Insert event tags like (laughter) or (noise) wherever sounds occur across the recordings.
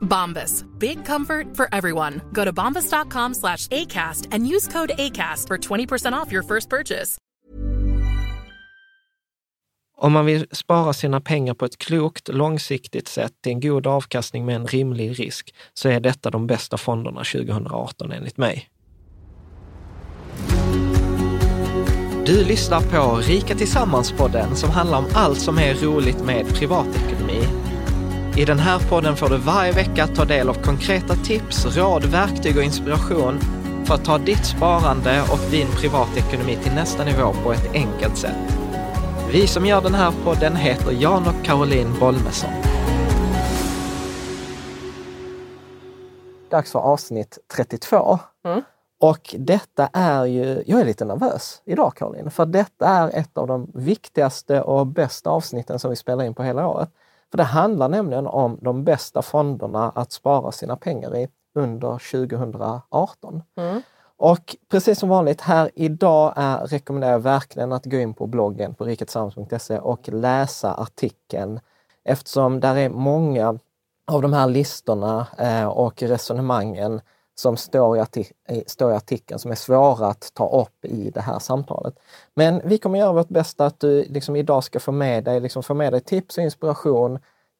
Bombas. Big comfort for everyone. Go to bombas.com slash ACAST and use code ACAST for 20% off your first purchase. Om man vill spara sina pengar på ett klokt, långsiktigt sätt till en god avkastning med en rimlig risk, så är detta de bästa fonderna 2018 enligt mig. Du lyssnar på Rika Tillsammans-podden som handlar om allt som är roligt med privatekonomi. I den här podden får du varje vecka ta del av konkreta tips, råd, verktyg och inspiration för att ta ditt sparande och din privatekonomi till nästa nivå på ett enkelt sätt. Vi som gör den här podden heter Jan och Caroline Bolmesson. Dags för avsnitt 32. Och detta är ju, jag är lite nervös idag Caroline, för detta är ett av de viktigaste och bästa avsnitten som vi spelar in på hela året. För det handlar nämligen om de bästa fonderna att spara sina pengar i under 2018. Och precis som vanligt här idag är, rekommenderar jag verkligen att gå in på bloggen på riketillsammans.se och läsa artikeln eftersom där är många av de här listorna eh, och resonemangen som står i, arti- i- står i artikeln som är svåra att ta upp i det här samtalet. Men vi kommer göra vårt bästa att du liksom idag ska få med dig, liksom få med dig tips och inspiration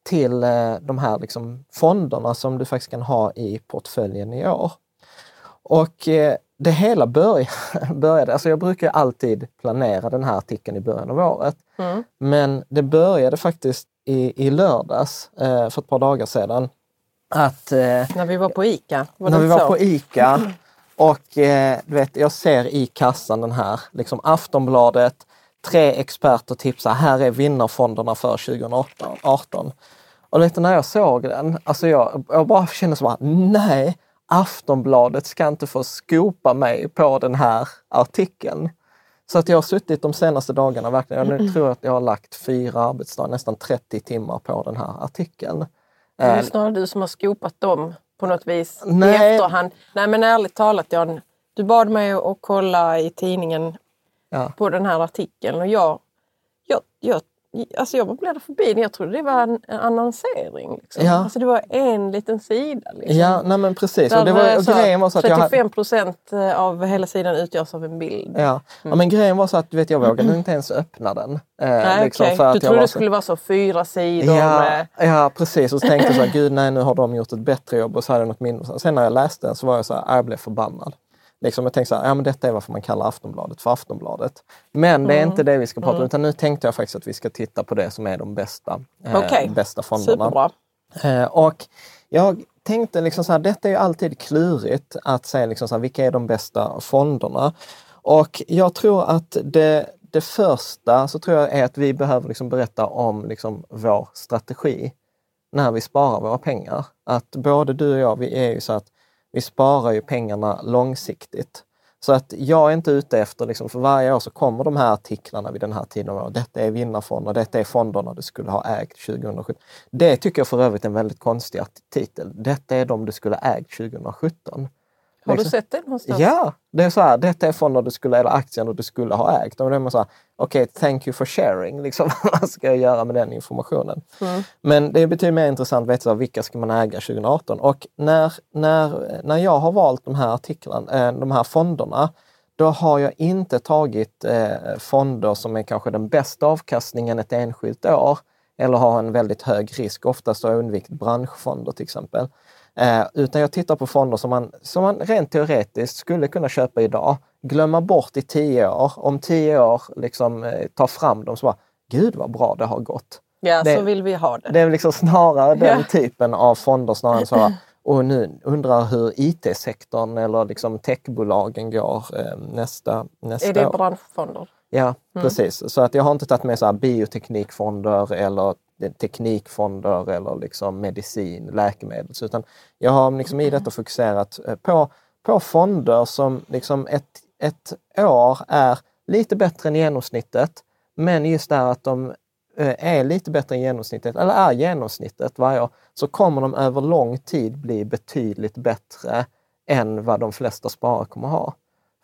till eh, de här liksom fonderna som du faktiskt kan ha i portföljen i år. Och eh, det hela började, (laughs) började, alltså jag brukar alltid planera den här artikeln i början av året. Men det började faktiskt i, i lördags, eh, för ett par dagar sedan, att eh, När vi var på ICA. Var när vi var så? på ICA och eh, du vet, jag ser i kassan den här, liksom Aftonbladet, tre experter tipsar, här är vinnarfonderna för 2018. Och vet, när jag såg den, alltså jag, jag bara kände så bara, nej, Aftonbladet ska inte få skopa mig på den här artikeln. Så att jag har suttit de senaste dagarna, verkligen, jag nu tror att jag har lagt fyra arbetsdagar, nästan 30 timmar på den här artikeln. Det är Eh, snarare du som har skopat dem på något vis i Nej. efterhand. Nej men ärligt talat Jan, du bad mig att kolla i tidningen Ja. på den här artikeln och jag, jag, jag, alltså jag bara bläddrade förbi den. Jag trodde det var en, en annonsering. Liksom. Ja. Alltså det var en liten sida. Liksom. Ja, nej men precis. Och det var, och så grejen var så att jag hade, 35 procent av hela sidan utgörs av en bild. ja. ja, men grejen var så att vet, jag vågade inte ens öppna den. Eh, Nej, liksom okej. för att Du jag trodde var det så- skulle vara så fyra sidor Ja, med... ja, precis. Och så tänkte jag så här, gud nej, nu har de gjort ett bättre jobb och så hade jag något mindre. Sen när jag läste den så var jag så här, jag blev förbannad. Liksom, jag tänkte så här, ja men detta är varför man kallar Aftonbladet för Aftonbladet. Men det är inte det vi ska prata om, utan nu tänkte jag faktiskt att vi ska titta på det som är de bästa, eh, Okej. bästa fonderna. Eh, och jag tänkte liksom så här, detta är ju alltid klurigt att säga liksom så här, vilka är de bästa fonderna? Och jag tror att det, det första så tror jag är att vi behöver liksom berätta om liksom vår strategi när vi sparar våra pengar. Att både du och jag, vi är ju så att vi sparar ju pengarna långsiktigt. Så att jag är inte ute efter, liksom, för varje år så kommer de här artiklarna vid den här tiden av. Detta är vinnarfonder, detta är fonderna du skulle ha ägt 2017. Det tycker jag för övrigt är en väldigt konstig titel. Detta är de du skulle ha ägt 2017. Har du Liksom. sett det någonstans? Ja, det är så här, detta är fonder du skulle, eller aktien du skulle ha ägt. Och då är man så här, okej, thank you for sharing. (laughs) Liksom, vad ska jag göra med den informationen? Men det betyder mer intressant att veta så här, vilka ska man äga 2018? Och när, när, när jag har valt de här artiklarna, eh, de här fonderna, då har jag inte tagit eh, fonder som är kanske den bästa avkastningen ett enskilt år eller har en väldigt hög risk. Oftast har jag undvikit branschfonder till exempel. Eh, utan jag tittar på fonder som man, som man rent teoretiskt skulle kunna köpa idag glömma bort i tio år. Om tio år liksom eh, ta fram dem så bara, gud vad bra det har gått. Ja, Det- så vill vi ha det. Det är liksom snarare den Ja. typen av fonder snarare än så. Och (clears throat) nu undrar hur IT-sektorn eller liksom techbolagen går eh, nästa, nästa Är det år. branschfonder? Ja, precis. Så att jag har inte tagit med så här bioteknikfonder eller teknikfonder eller liksom medicin, läkemedel. Utan jag har liksom i detta fokuserat eh, på, på fonder som liksom ett, ett år är lite bättre än genomsnittet. Men just det att de eh, är lite bättre än genomsnittet, eller är genomsnittet varje år, så kommer de över lång tid bli betydligt bättre än vad de flesta sparare kommer ha.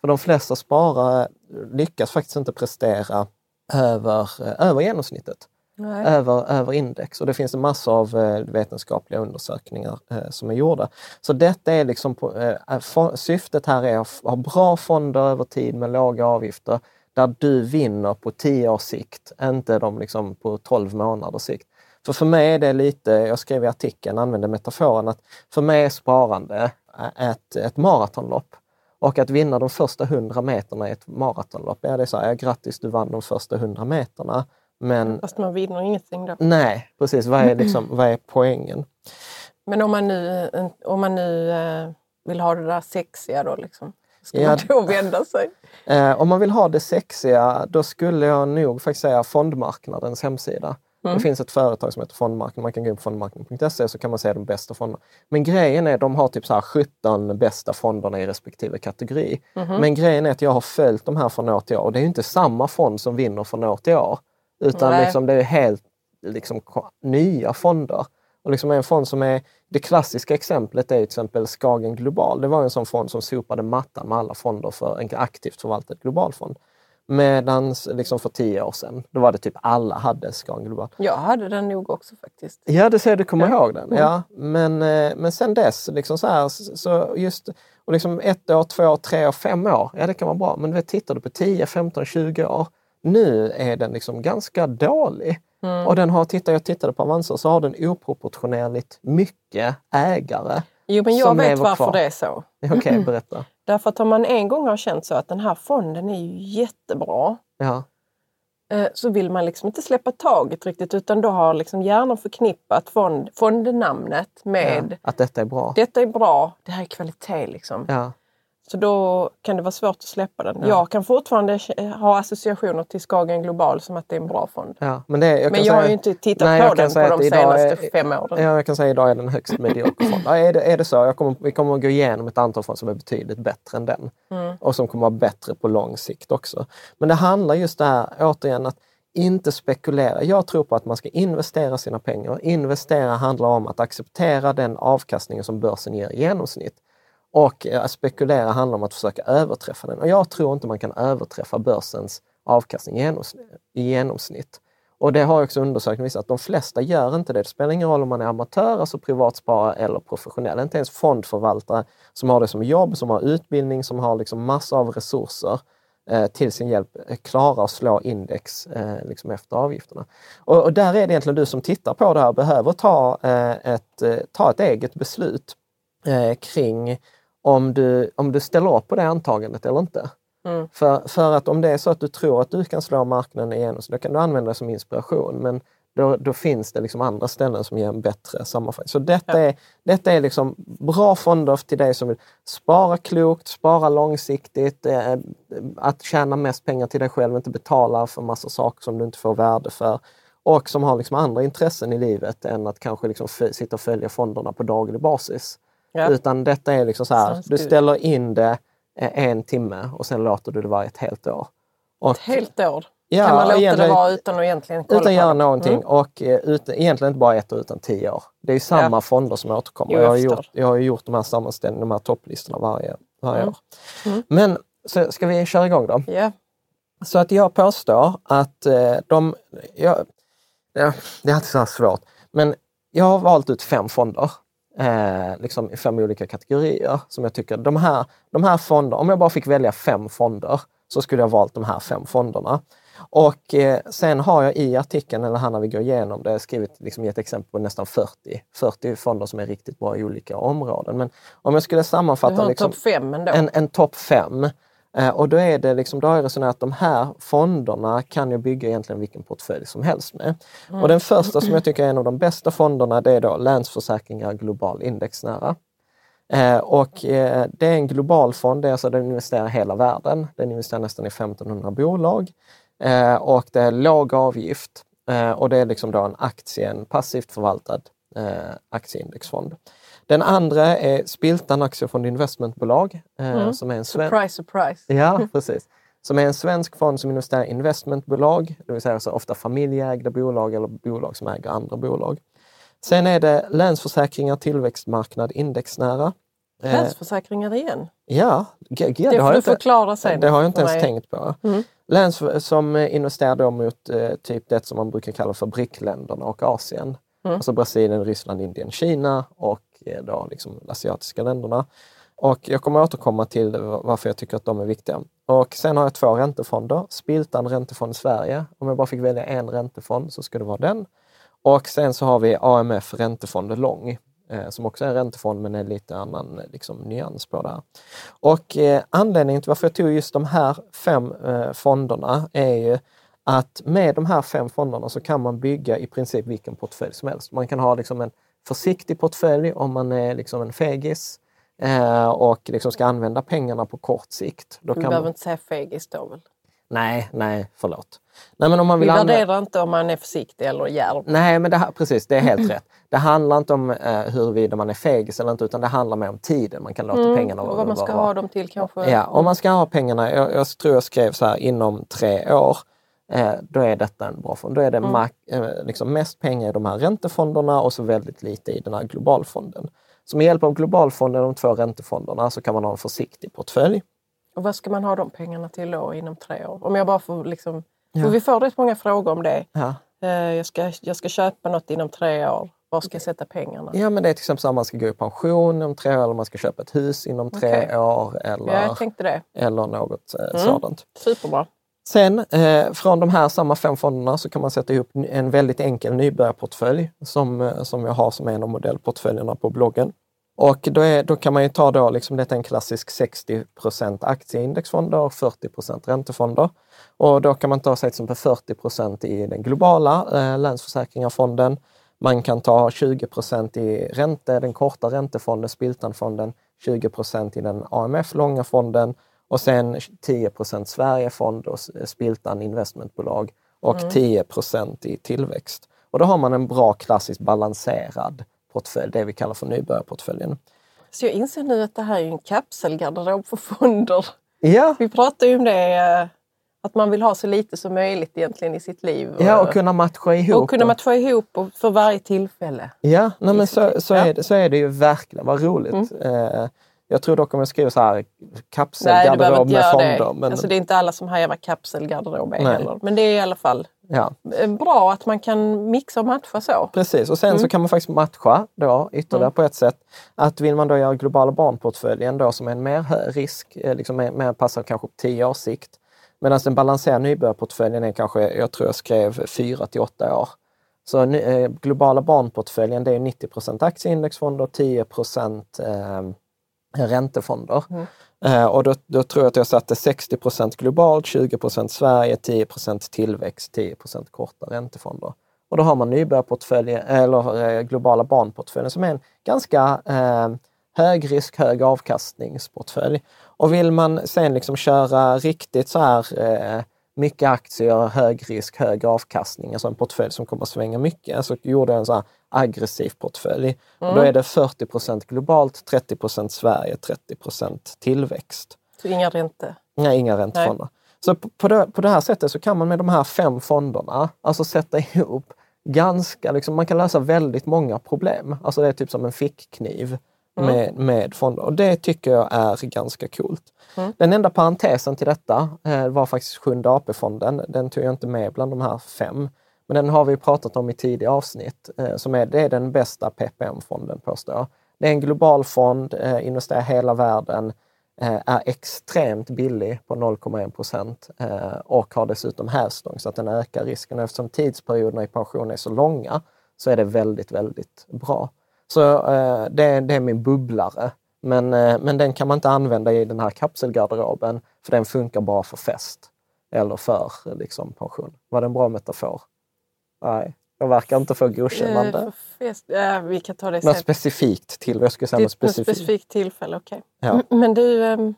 För de flesta sparare lyckas faktiskt inte prestera över, eh, över genomsnittet, Nej. över, över index. Och det finns en massa av eh, vetenskapliga undersökningar eh, som är gjorda. Så detta är liksom, på, eh, eh syftet här är att ha bra fonder över tid med låga avgifter där du vinner på 10 års sikt, inte de liksom på 12 månaders sikt. För för mig är det lite, jag skrev i artikeln, använde metaforen att för mig är sparande eh, ett, ett maratonlopp. Och att vinna de första 100 meterna i ett maratonlopp, ja det är så här, ja, grattis du vann de första 100 meterna. Men Fast man vinner ingenting då. nej, precis, vad är, (clears throat) liksom, vad är poängen? Men om man nu, om man nu eh, vill ha det där sexiga då liksom. Ska Ja. man då vända sig? (laughs) Eh, om man vill ha det sexiga, då skulle jag nog faktiskt säga fondmarknadens hemsida. Det finns ett företag som heter Fondmarknaden. Man kan gå in på fondmarknaden.se så kan man se de bästa fonderna. Men grejen är, de har typ så här 17 bästa fonderna i respektive kategori. Men grejen är att jag har följt de här från år till år och det är ju inte samma fond som vinner från år till år. Utan Nej. liksom, det är helt liksom, nya fonder. Och liksom en fond som är, det klassiska exemplet är till exempel Skagen Global. Det var en sån fond som sopade mattan med alla fonder för en aktivt förvaltad globalfond. Medan liksom för tio år sedan, då var det typ alla hade Skagen Global. Jag hade den nog också faktiskt. Ja, det ser du kommer Ja. ihåg den. Ja. Men, eh, men sen dess, liksom så, här, så just och liksom ett år, två år, tre år, fem år, ja det kan vara bra. Men du vet, tittar du på 10, 15, 20 år, nu är den liksom ganska dålig. Mm. Och den har, tittar, jag tittade på Avanza, så har den oproportionerligt mycket ägare. Jo, men jag vet varför kvar. det är så. Okej, berätta. Därför att om man en gång har känt så att den här fonden är ju jättebra Ja, eh, så vill man liksom inte släppa taget riktigt utan då har liksom hjärnan förknippat fond, fondnamnet med ja, att detta är bra. detta är bra, det här är kvalitet liksom. Ja, Så då kan det vara svårt att släppa den. Jag kan fortfarande ha associationer till Skagen Global som att det är en bra fond. ja. Men, det, jag Men jag har ju inte tittat Nej, på den på att de senaste är- fem åren. Ja, jag kan säga idag är den högst medioker fond. Ja, är, det, är det så? Jag kommer, vi kommer att gå igenom ett antal fonder som är betydligt bättre än den. Mm. Och som kommer att vara bättre på lång sikt också. Men det handlar just det här, återigen, att inte spekulera. Jag tror på att man ska investera sina pengar. Investera handlar om att acceptera den avkastningen som börsen ger i genomsnitt. Och eh, att spekulera handlar om att försöka överträffa den. Och jag tror inte man kan överträffa börsens avkastning i genomsnitt. Och det har också undersökningar visat att de flesta gör inte det. Det spelar ingen roll om man är amatör, alltså privatsparare eller professionell. Inte ens fondförvaltare som har det som jobb, som har utbildning, som har liksom massor av resurser eh, till sin hjälp eh, klara klarar att slå index eh, liksom efter avgifterna. Och, och där är det egentligen du som tittar på det här behöver ta, eh, ett, eh, ta ett eget beslut eh, kring om du, om du ställer upp på det antagandet eller inte. Mm. För, för att om det är så att du tror att du kan slå marknaden igenom, så då kan du använda det som inspiration. Men då, då finns det liksom andra ställen som ger en bättre sammanfattning. Så detta är, detta är liksom bra fonder till dig som vill spara klokt, spara långsiktigt, eh, att tjäna mest pengar till dig själv, inte betala för massa saker som du inte får värde för. Och som har liksom andra intressen i livet än att kanske liksom sitta och följa fonderna på daglig basis. Ja. Utan detta är liksom så här, du ställer in det eh, en timme och sen låter du det vara ett helt år. Och, Ett helt år. Ja, kan man låta det vara utan att egentligen kolla utan att göra någonting Mm. och eh, ut, egentligen inte bara ett år utan tio år. Det är ju samma Ja. fonder som återkommer. Jo, jag, jag har gjort, jag har gjort de här sammanställningarna, de här topplistorna varje, varje Mm. år. Men så ska vi köra igång då? Ja. Så att jag påstår att eh, de... Jag, ja, det är alltid så här svårt. Men jag har valt ut fem fonder. Eh, liksom i fem olika kategorier som jag tycker, de här, de här fonderna, om jag bara fick välja fem fonder så skulle jag valt de här fem fonderna. Och eh, sen har jag i artikeln, eller här när vi går igenom det, skrivit, liksom gett exempel på nästan 40, 40 fonder som är riktigt bra i olika områden. Men om jag skulle Du sammanfatta har en liksom, topp fem ändå. en, en topp fem och då är det liksom, då har jag resonerat att de här fonderna kan jag bygga egentligen vilken portfölj som helst med. Och den första som jag tycker är en av de bästa fonderna, det är då Länsförsäkringar Global Indexnära. Eh, och eh, det är en global fond, det är alltså den investerar i hela världen. Den investerar nästan i 1500 bolag eh, och det är låg avgift eh, och det är liksom då en aktie, en passivt förvaltad eh, aktieindexfond. Den andra är Spiltan Aktiefond Investmentbolag. Eh, som är en Surprise, surprise. Ja, precis. Som är en svensk fond som investerar i investmentbolag, det vill säga alltså ofta familjeägda bolag eller bolag som äger andra bolag. Sen är det Länsförsäkringar Tillväxtmarknad Indexnära. Eh, Länsförsäkringar igen. ja, g- g- Det har jag du inte- förklara sen. Det har jag inte ens mig. tänkt på. Mm. Läns som investerar då mot eh, typ det som man brukar kalla för BRIC-länderna och Asien. Mm. Alltså Brasilien, Ryssland, Indien, Kina och eh, då liksom de asiatiska länderna. Och jag kommer återkomma till varför jag tycker att de är viktiga. Och sen har jag två räntefonder. Spiltan Räntefond Sverige. Om jag bara fick välja en räntefond så skulle det vara den. Och sen så har vi AMF Räntefond Lång eh, som också är en räntefond men är lite annan eh, liksom, nyans på det här. Och eh, anledningen till varför jag tog just de här fem eh, fonderna är ju att med de här fem fonderna så kan man bygga i princip vilken portfölj som helst. Man kan ha liksom en försiktig portfölj om man är liksom en fegis eh, och liksom ska använda pengarna på kort sikt. Då Vi kan behöver man... inte säga fegis då väl? Nej, nej, förlåt. Nej, men om man Vi vill använda... värderar inte om man är försiktig eller djärv. Nej, men det, här- precis, det är helt rätt. Det handlar inte om eh, huruvida man är fegis eller inte, utan det handlar mer om tiden man kan låta pengarna Och vad man ska ha dem till kanske. Ja, om man ska ha pengarna, jag, jag tror jag skrev så här inom tre år, eh, då är detta en bra fond. Då är det mak- eh, liksom mest pengar i de här räntefonderna och så väldigt lite i den här globalfonden. Så med hjälp av globalfonden och de två räntefonderna så kan man ha en försiktig portfölj. Och vad ska man ha de pengarna till då inom tre år? Om jag bara får liksom... För vi får rätt många frågor om det. Ja. Eh, Jag ska, jag ska köpa något inom tre år. Var ska jag sätta pengarna? ja, men det är till exempel så att man ska gå i pension inom tre år eller man ska köpa ett hus inom tre Okej. år eller, Ja, jag tänkte det. eller något eh, sådant. Superbra. Sen eh, från de här samma fem fonderna så kan man sätta ihop en väldigt enkel nybörjarportfölj som, eh, som jag har som en av modellportföljerna på bloggen. Och då, är, då kan man ju ta då, liksom, detta är en klassisk 60% aktieindexfonder och 40% räntefonder. Och då kan man ta sig till exempel 40% i den globala eh, Länsförsäkringarfonden. Man kan ta 20% i ränte, den korta räntefonden, Spiltanfonden, 20% i den AMF långa fonden och sen 10% Sverigefond och Spiltan investmentbolag och 10% i tillväxt. Och då har man en bra klassisk balanserad portfölj, det vi kallar för nybörjarportföljen. Så jag inser nu att det här är en kapselgarderob för fonder. Ja, Vi pratade ju om det, eh, att man vill ha så lite som möjligt egentligen i sitt liv. ja och kunna matcha ihop. och kunna matcha ihop och för varje tillfälle. Ja, nej, men så, så. Mm. är det, så är det ju verkligen. Vad roligt. Eh, jag tror dock om jag skriver så här kapselgarderob med fonder. det. Men, Alltså, det är inte alla som hajar vad kapselgarderob är heller. Men det är i alla fall ja, bra att man kan mixa och matcha så. precis. Och sen Mm. så kan man faktiskt matcha då ytterligare på ett sätt. Att vill man då göra globala barnportföljen då som är en mer hö- risk, eh, liksom mer, mer passar kanske på 10 års sikt. Medan den balanserade nybörjarportföljen är kanske, jag tror jag skrev 4 till 8 år. Så eh, globala barnportföljen det är 90% aktieindexfonder och 10 eh, räntefonder. Eh, och då, då tror jag att jag satte 60% globalt, 20% Sverige, 10% tillväxt, 10% korta räntefonder. Och då har man nybörjarportföljen, eller eh, globala barnportföljen som är en ganska eh, hög risk, hög avkastningsportfölj. Och vill man sen liksom köra riktigt så här eh, mycket aktier, hög risk, hög avkastning, alltså en portfölj som kommer att svänga mycket, så gjorde jag en så här aggressiv portfölj. Och då är det 40% globalt, 30% Sverige, 30% tillväxt. Så inga ränte. Nej, inga räntefonder. Så på, på, det, på det här sättet så kan man med de här fem fonderna alltså sätta (laughs) ihop ganska, liksom, man kan lösa väldigt många problem. Alltså det är typ som en fickkniv med, med fonder och det tycker jag är ganska coolt. Den enda parentesen till detta eh, var faktiskt Sjunde AP-fonden. Den tog jag inte med bland de här fem. Men den har vi pratat om i tidigare avsnitt. Eh, som är, det är den bästa PPM-fonden påstår jag. Det är en global fond, eh, investerar i hela världen, eh, är extremt billig på 0,1 procent och har dessutom hävstång så att den ökar risken. Eftersom tidsperioderna i pension är så långa så är det väldigt, väldigt bra. Så det det, det är min bubblare. Men, men den kan man inte använda i den här kapselgarderoben för den funkar bara för fest eller för liksom, pension. Var det en bra metafor? Nej, jag verkar inte få godkännande. Eh, ja, vi kan ta det Något sen. specifikt till, jag skulle säga något något specifikt. specifikt tillfälle, okej. Ja. M- Men du, ehm,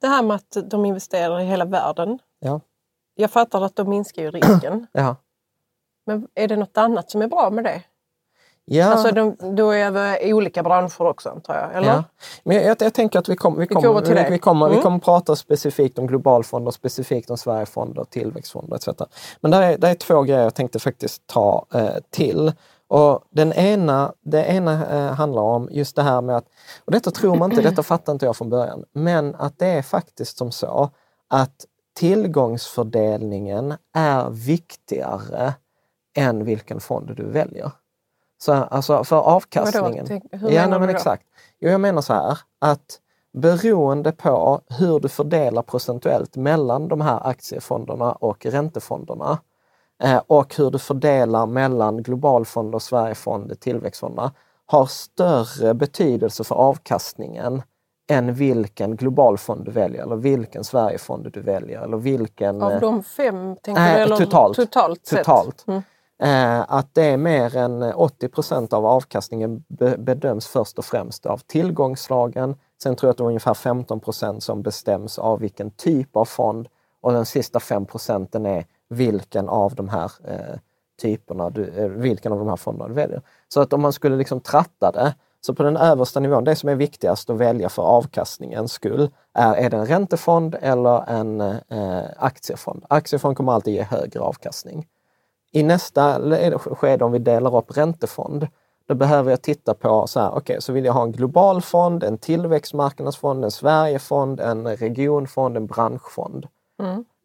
det här med att de investerar i hela världen. Ja. Jag fattar att de minskar ju risken. (clears throat) Ja. Men är det något annat som är bra med det? Ja. Alltså de, då är det olika branscher också antar jag? Eller? Ja. Men jag, jag tänker att vi, kom, vi, kommer kommer, vi, det. vi, kommer, vi Mm. kommer prata specifikt om globalfonder, specifikt om Sverigefonder, tillväxtfonder etc. Men det är, där är två grejer jag tänkte faktiskt ta eh, till. Och den ena, det ena eh, handlar om just det här med att, och detta tror man inte, detta fattar inte jag från början, men att det är faktiskt som så att tillgångsfördelningen är viktigare än vilken fond du väljer. Så, alltså för avkastningen. Tänk- hur ja, menar men du då? exakt. Jo, jag menar så här att beroende på hur du fördelar procentuellt mellan de här aktiefonderna och räntefonderna eh, och hur du fördelar mellan globalfonder, Sverigefonder, tillväxtfonderna har större betydelse för avkastningen än vilken globalfond du väljer eller vilken Sverigefond du väljer eller vilken... Av eh, de fem, tänker Nej, du? Eller totalt. Totalt. Totalt. Mm. Eh, att det är mer än 80 procent av avkastningen bedöms först och främst av tillgångslagen. Sen tror jag att det är ungefär 15 procent som bestäms av vilken typ av fond och den sista 5 procenten är vilken av de här eh, typerna, du, eh, vilken av de här fonderna du väljer. Så att om man skulle liksom tratta det, så på den översta nivån, det som är viktigast att välja för avkastningens skull, är, är det en räntefond eller en eh, aktiefond? Aktiefond kommer alltid ge högre avkastning. I nästa le- skede, om vi delar upp räntefond, då behöver jag titta på så här, okej, så vill jag ha en global fond, en tillväxtmarknadsfond, en Sverigefond, en regionfond, en branschfond.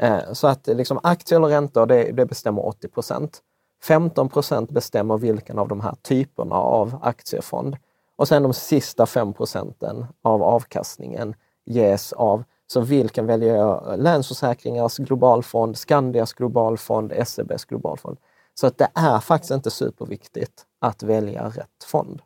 Eh, Så att liksom aktier eller räntor, det, det bestämmer 80 procent. 15 procent bestämmer vilken av de här typerna av aktiefond. Och sen de sista 5 procenten av avkastningen ges av, så vilken väljer jag? Länsförsäkringars globalfond, Skandias globalfond, SEBs globalfond. Så att det är faktiskt inte superviktigt att välja rätt fond.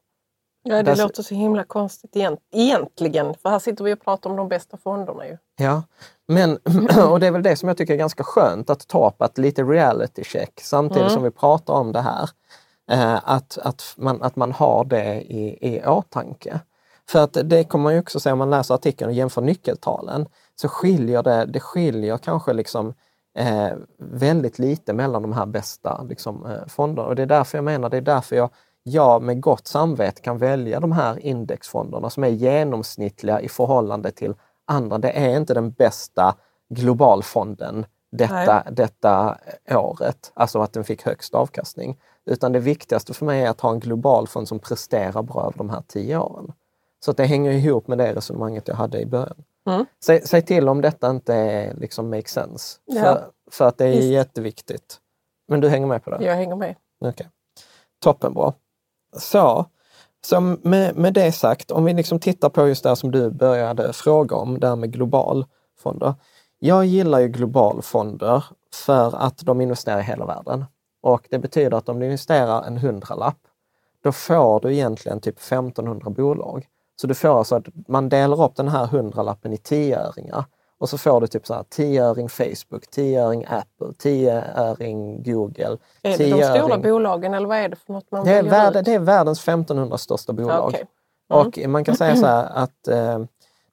Ja, det Där- låter så himla konstigt egent- egentligen. För här sitter vi och pratar om de bästa fonderna ju. Ja, men (clears throat) och det är väl det som jag tycker är ganska skönt att ta på ett lite reality check samtidigt som vi pratar om det här. Eh, att, att, man, att man har det i, i åtanke. För att det kommer man ju också se om man läser artikeln och jämför nyckeltalen, så skiljer det, det skiljer kanske liksom eh, väldigt lite mellan de här bästa liksom, eh, fonderna. Och det är därför jag menar, det är därför jag, jag med gott samvete kan välja de här indexfonderna som är genomsnittliga i förhållande till andra. Det är inte den bästa globalfonden detta, detta året, alltså att den fick högst avkastning. Utan det viktigaste för mig är att ha en globalfond som presterar bra över de här tio åren. Så det hänger ihop med det resonemanget jag hade i början. Mm. Säg, säg till om detta inte är, liksom make sense. Ja. För, för att det är Visst. jätteviktigt. Men du hänger med på det? Jag hänger med. Okej. Toppenbra. Så, så med, med det sagt, om vi liksom tittar på just det som du började fråga om, det här med globalfonder. Jag gillar ju globalfonder för att de investerar i hela världen. Och det betyder att om du investerar en hundralapp, då får du egentligen typ 1500 bolag. Så du får alltså att man delar upp den här hundralappen i tioöringar. Och så får du typ så här 10-öring Facebook, 10-öring Apple, 10-öring Google. Är det de 10-öring stora bolagen eller vad är det för något man det är, värld, ut? det är världens 1500 största bolag. okej. Och man kan säga så här att eh,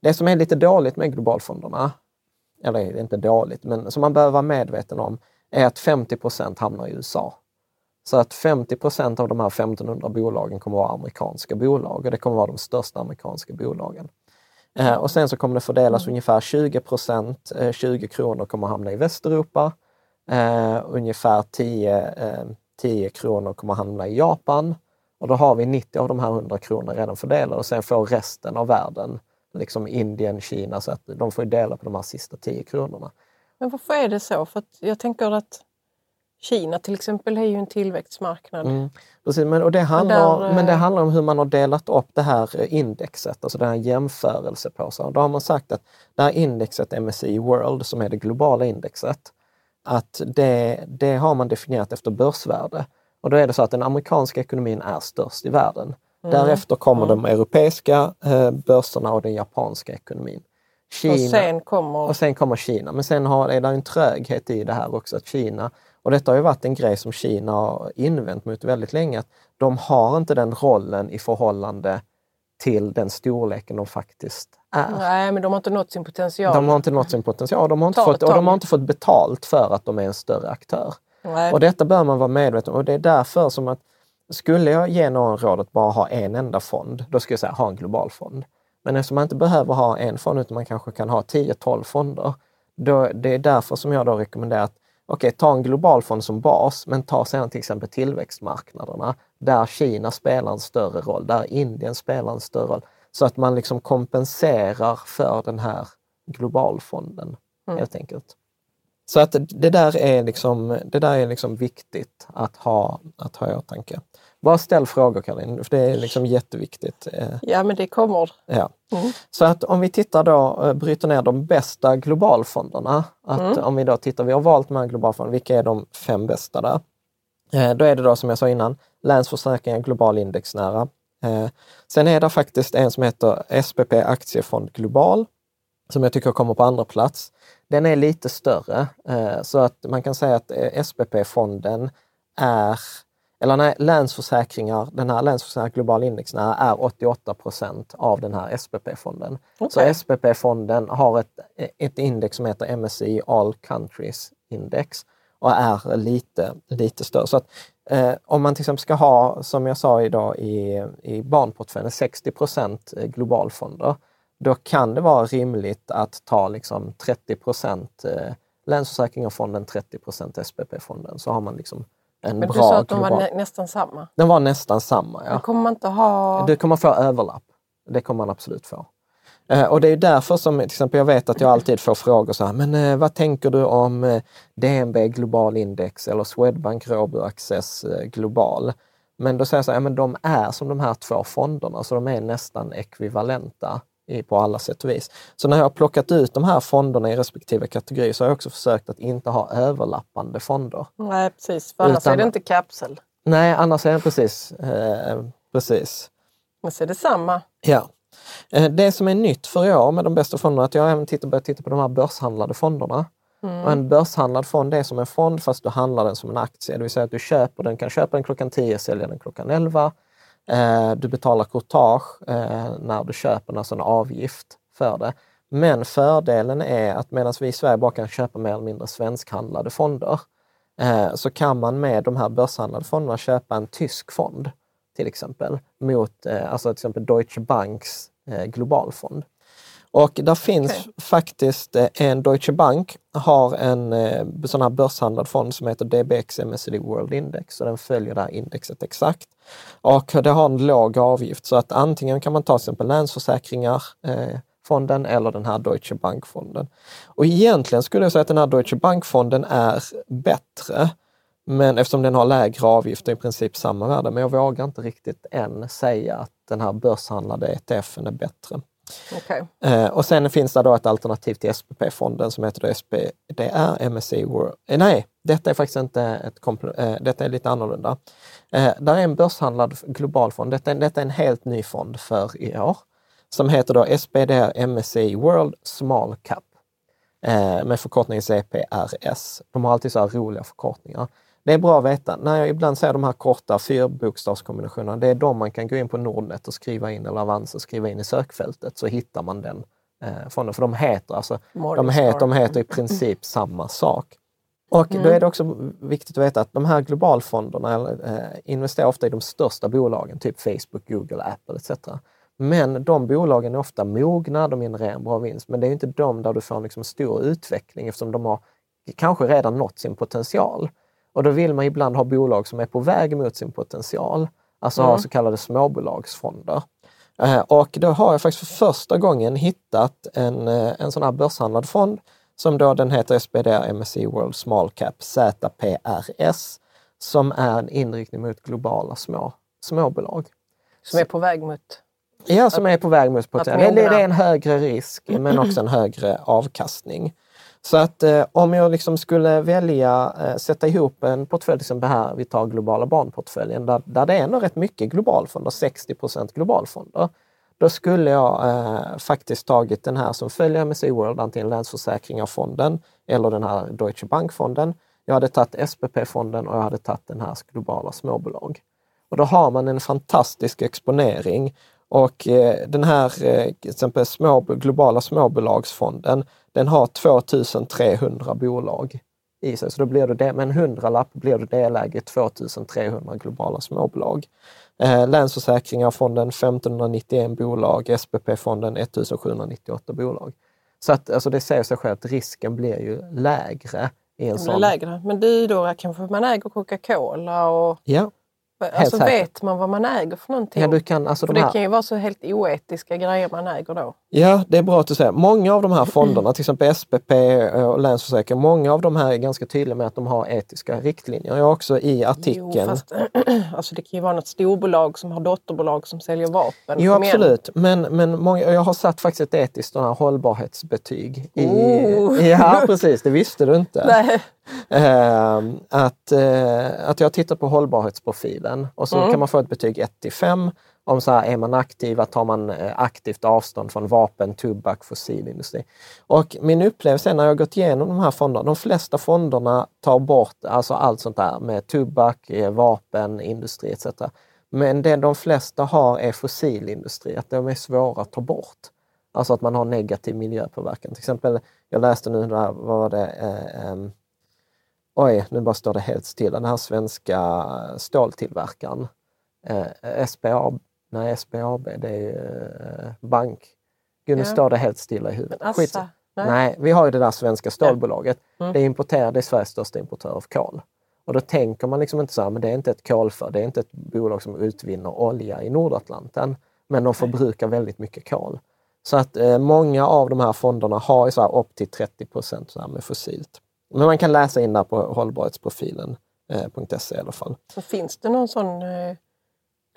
det som är lite dåligt med globalfonderna, eller inte dåligt, men som man behöver vara medveten om, är att 50% hamnar i USA. Så att 50% av de här 1500 bolagen kommer vara amerikanska bolag och det kommer vara de största amerikanska bolagen. Eh, och sen så kommer det fördelas ungefär 20 eh, 20 kronor kommer hamna i Västeuropa. Eh, ungefär 10, eh, 10 kronor kommer hamna i Japan. Och då har vi 90 av de här 100 kronorna redan fördelade och sen får resten av världen, liksom Indien, Kina, så att de får dela på de här sista 10 kronorna. Men varför är det så? För att jag tänker att Kina till exempel är ju en tillväxtmarknad. Mm. Precis, men, och det handlar, där, eh, men det handlar om hur man har delat upp det här eh, indexet, alltså den här jämförelsepåsen. Då har man sagt att det här indexet MSCI World, som är det globala indexet, att det, det har man definierat efter börsvärde. Och då är det så att den amerikanska ekonomin är störst i världen. Därefter kommer de europeiska eh, börserna och den japanska ekonomin. Kina, Och sen kommer... och sen kommer Kina. Men sen har, är det en tröghet i det här också, att Kina, och detta har ju varit en grej som Kina har invänt mot väldigt länge, att de har inte den rollen i förhållande till den storleken de faktiskt är. Nej, men de har inte nått sin potential. De har inte nått sin potential de har inte Ta fått, ett och de har inte fått betalt för att de är en större aktör. Nej. Och detta bör man vara medveten om och det är därför som att skulle jag ge någon råd att bara ha en enda fond, då skulle jag säga ha en global fond. Men eftersom man inte behöver ha en fond utan man kanske kan ha 10-12 fonder, då, det är därför som jag då rekommenderar att okej, ta en global fond som bas, men ta sedan till exempel tillväxtmarknaderna där Kina spelar en större roll, där Indien spelar en större roll. Så att man liksom kompenserar för den här globalfonden helt enkelt. Så att det där är liksom, det där är liksom viktigt att ha, att ha i åtanke. Bara ställ frågor Karin, för det är liksom jätteviktigt. Eh, Ja, men det kommer. Ja. Så att om vi tittar då, eh, bryter ner de bästa globalfonderna. Att Om vi då tittar, vi har valt de här globalfonderna, vilka är de fem bästa där? Eh, Då är det då som jag sa innan, Länsförsäkringar Global Indexnära. Sen är det faktiskt en som heter SPP Aktiefond Global, som jag tycker kommer på andra plats. Den är lite större, så att man kan säga att SPP-fonden är, eller nej, Länsförsäkringar, den här Länsförsäkringar Global Indexnära är 88 procent av den här SPP-fonden. Så Okej. SPP-fonden har ett, ett index som heter MSCI All Countries Index och är lite, lite större. Så att, eh, om man till exempel ska ha, som jag sa idag i, i barnportföljen, 60 procent globalfonder, då kan det vara rimligt att ta liksom 30 procent eh, Länsförsäkringarfonden, 30 procent SPP-fonden. Så har man liksom en Men bra du sa att de global... var nä nästan samma. Den var nästan samma, ja. kommer man inte ha... Du kommer få överlapp. Det kommer man absolut få. Eh, Och det är därför som till exempel jag vet att jag alltid får frågor så här, men eh, vad tänker du om eh, DNB Global Index eller Swedbank Robur Access eh, Global? Men då säger jag så här, ja, men de är som de här två fonderna, så de är nästan ekvivalenta på alla sätt och vis. Så när jag har plockat ut de här fonderna i respektive kategori så har jag också försökt att inte ha överlappande fonder. Nej, precis. För annars Utan- är det inte kapsel. Nej, annars är det precis, eh, precis. Men så är det samma. Ja. Eh, Det som är nytt för i år med de bästa fonderna är att jag har även tittat, börjat titta på de här börshandlade fonderna. Och en börshandlad fond är som en fond fast du handlar den som en aktie. Det vill säga att du köper den, kan köpa den klockan 10, sälja den klockan 11. Eh, du betalar courtage eh, när du köper alltså en avgift för det. Men fördelen är att medan vi i Sverige bara kan köpa mer eller mindre svenskhandlade fonder, eh, så kan man med de här börshandlade fonderna köpa en tysk fond till exempel, mot alltså till exempel Deutsche Banks globalfond. Och där finns Okej. faktiskt eh, en Deutsche Bank har en eh, sån här börshandlad fond som heter DBX MSCI World Index och den följer det här indexet exakt. Och det har en låg avgift så att antingen kan man ta till exempel Länsförsäkringar eh, fonden eller den här Deutsche Bank-fonden. Och egentligen skulle jag säga att den här Deutsche Bank-fonden är bättre men eftersom den har lägre avgifter, i princip samma värde. Men jag vågar inte riktigt än säga att den här börshandlade ETFen är bättre. Okay. Eh, och sen finns det då ett alternativ till SPP-fonden som heter SPDR MSCI World. Eh, nej, detta är faktiskt inte ett eh, detta är lite annorlunda. Eh, där är en börshandlad global fond. Detta, är- detta är en helt ny fond för i år som heter då SPDR MSCI World Small Cap eh, med förkortningen CPRS. De har alltid så här roliga förkortningar. Det är bra att veta. När jag ibland säger de här korta fyrbokstavskombinationerna, det är de man kan gå in på Nordnet och skriva in, eller Avanza och skriva in i sökfältet, så hittar man den eh, fonden. För de heter, alltså, de, heter, de heter i princip (laughs) samma sak. Och då är det också viktigt att veta att de här globalfonderna eh, investerar ofta i de största bolagen, typ Facebook, Google, Apple etc. Men de bolagen är ofta mogna, de genererar en bra vinst, men det är inte de där du får en liksom stor utveckling eftersom de har kanske redan nått sin potential. Och då vill man ibland ha bolag som är på väg mot sin potential, alltså ha så kallade småbolagsfonder. Eh, Och då har jag faktiskt för första gången hittat en, eh, en sån här börshandlad fond som då den heter SPDR MSCI World Small Cap ZPRS som är en inriktning mot globala små, småbolag. Som är på väg mot... Ja, som är på väg mot potential. Det, det är en högre risk men också en (clears throat) högre avkastning. Så att eh, om jag liksom skulle välja eh, sätta ihop en portfölj, liksom till exempel här, vi tar globala barnportföljen, där, där det är nog rätt mycket globalfonder, 60 procent globalfonder. då skulle jag eh, faktiskt tagit den här som följer MSC World, antingen Länsförsäkringar-fonden eller den här Deutsche Bank-fonden. Jag hade tagit SPP-fonden och jag hade tagit den här globala småbolag. Och då har man en fantastisk exponering. Och eh, den här eh, till exempel små, globala småbolagsfonden, den har 2300 bolag i sig. Så då blir du det, med en hundralapp blir du delägare i 2300 globala småbolag. Eh, Länsförsäkringar-fonden 1591 bolag, SPP-fonden 1798 bolag. Så att, alltså det säger sig självt, risken blir ju lägre i en Det sån. lägre. Men du då kanske man äger Coca-Cola och Ja, alltså, säkert. vet man vad man äger för någonting? ja, du kan, alltså för de det här, kan ju vara så helt oetiska grejer man äger då. Ja, det är bra att du säger. Många av de här fonderna, till exempel SPP och Länsförsäkring, många av de här är ganska tydliga med att de har etiska riktlinjer. Jag har också i artikeln... Jo, fast, (clears throat) alltså det kan ju vara något storbolag som har dotterbolag som säljer vapen. Jo, absolut. Men, men många, jag har satt faktiskt ett etiskt hållbarhetsbetyg. I, Oh. Ja, precis. Det visste du inte. (laughs) Nej. Ehm, att, eh, att jag har tittat på hållbarhetsprofilen och så Mm. kan man få ett betyg 1 till 5. Om så här, är man aktiv, att tar man eh, aktivt avstånd från vapen, tobak, fossilindustri. Och min upplevelse är när jag gått igenom de här fonderna, de flesta fonderna tar bort alltså allt sånt där med tobak, eh, vapen, industri etc. Men det de flesta har är fossilindustri, att de är svåra att ta bort. Alltså att man har negativ miljöpåverkan. Till exempel, jag läste nu, där, vad var det, eh, ehm, oj, nu bara står det helt stilla. Den här svenska ståltillverkaren, eh, SPAB, nej SPAB, det är ju eh, bank. Gud, nu Ja. står det helt stilla i huvudet. Assa, Skit- nej. Nej, vi har ju det där svenska stålbolaget. Mm. Det importerar, det är Sveriges största importör av kol. Och då tänker man liksom inte så här, men det är inte ett kolför, det är inte ett bolag som utvinner olja i Nordatlanten. Men de förbrukar väldigt mycket kol. Så att eh, många av de här fonderna har ju så här upp till 30 procent med fossilt. Men man kan läsa in där på hållbarhetsprofilen.se i alla fall. Så finns det någon sån eh,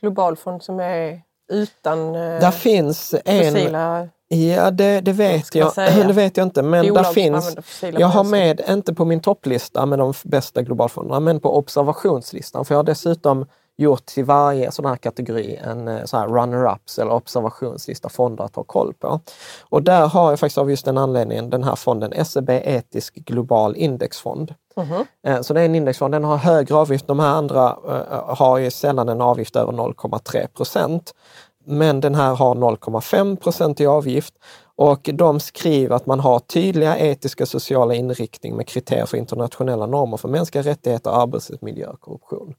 global fond som är utan eh, Där finns en... fossila Ja, det, det vet jag. (laughs) Det vet jag inte. Men där finns... Jag har med, inte på min topplista med de bästa globalfonderna, men på observationslistan. För jag har dessutom gjort till varje sån här kategori en eh, sån här runner-ups eller observationslista fonder att ha koll på. Och där har jag faktiskt av just den anledningen den här fonden, SEB Etisk Global Indexfond. Mhm. Eh, Så det är en indexfond, den har högre avgift. De här andra eh, har ju sällan en avgift över 0,3 procent. Men den här har 0,5 procent i avgift och de skriver att man har tydliga etiska och sociala inriktning med kriterier för internationella normer för mänskliga rättigheter, arbetsmiljö och korruption.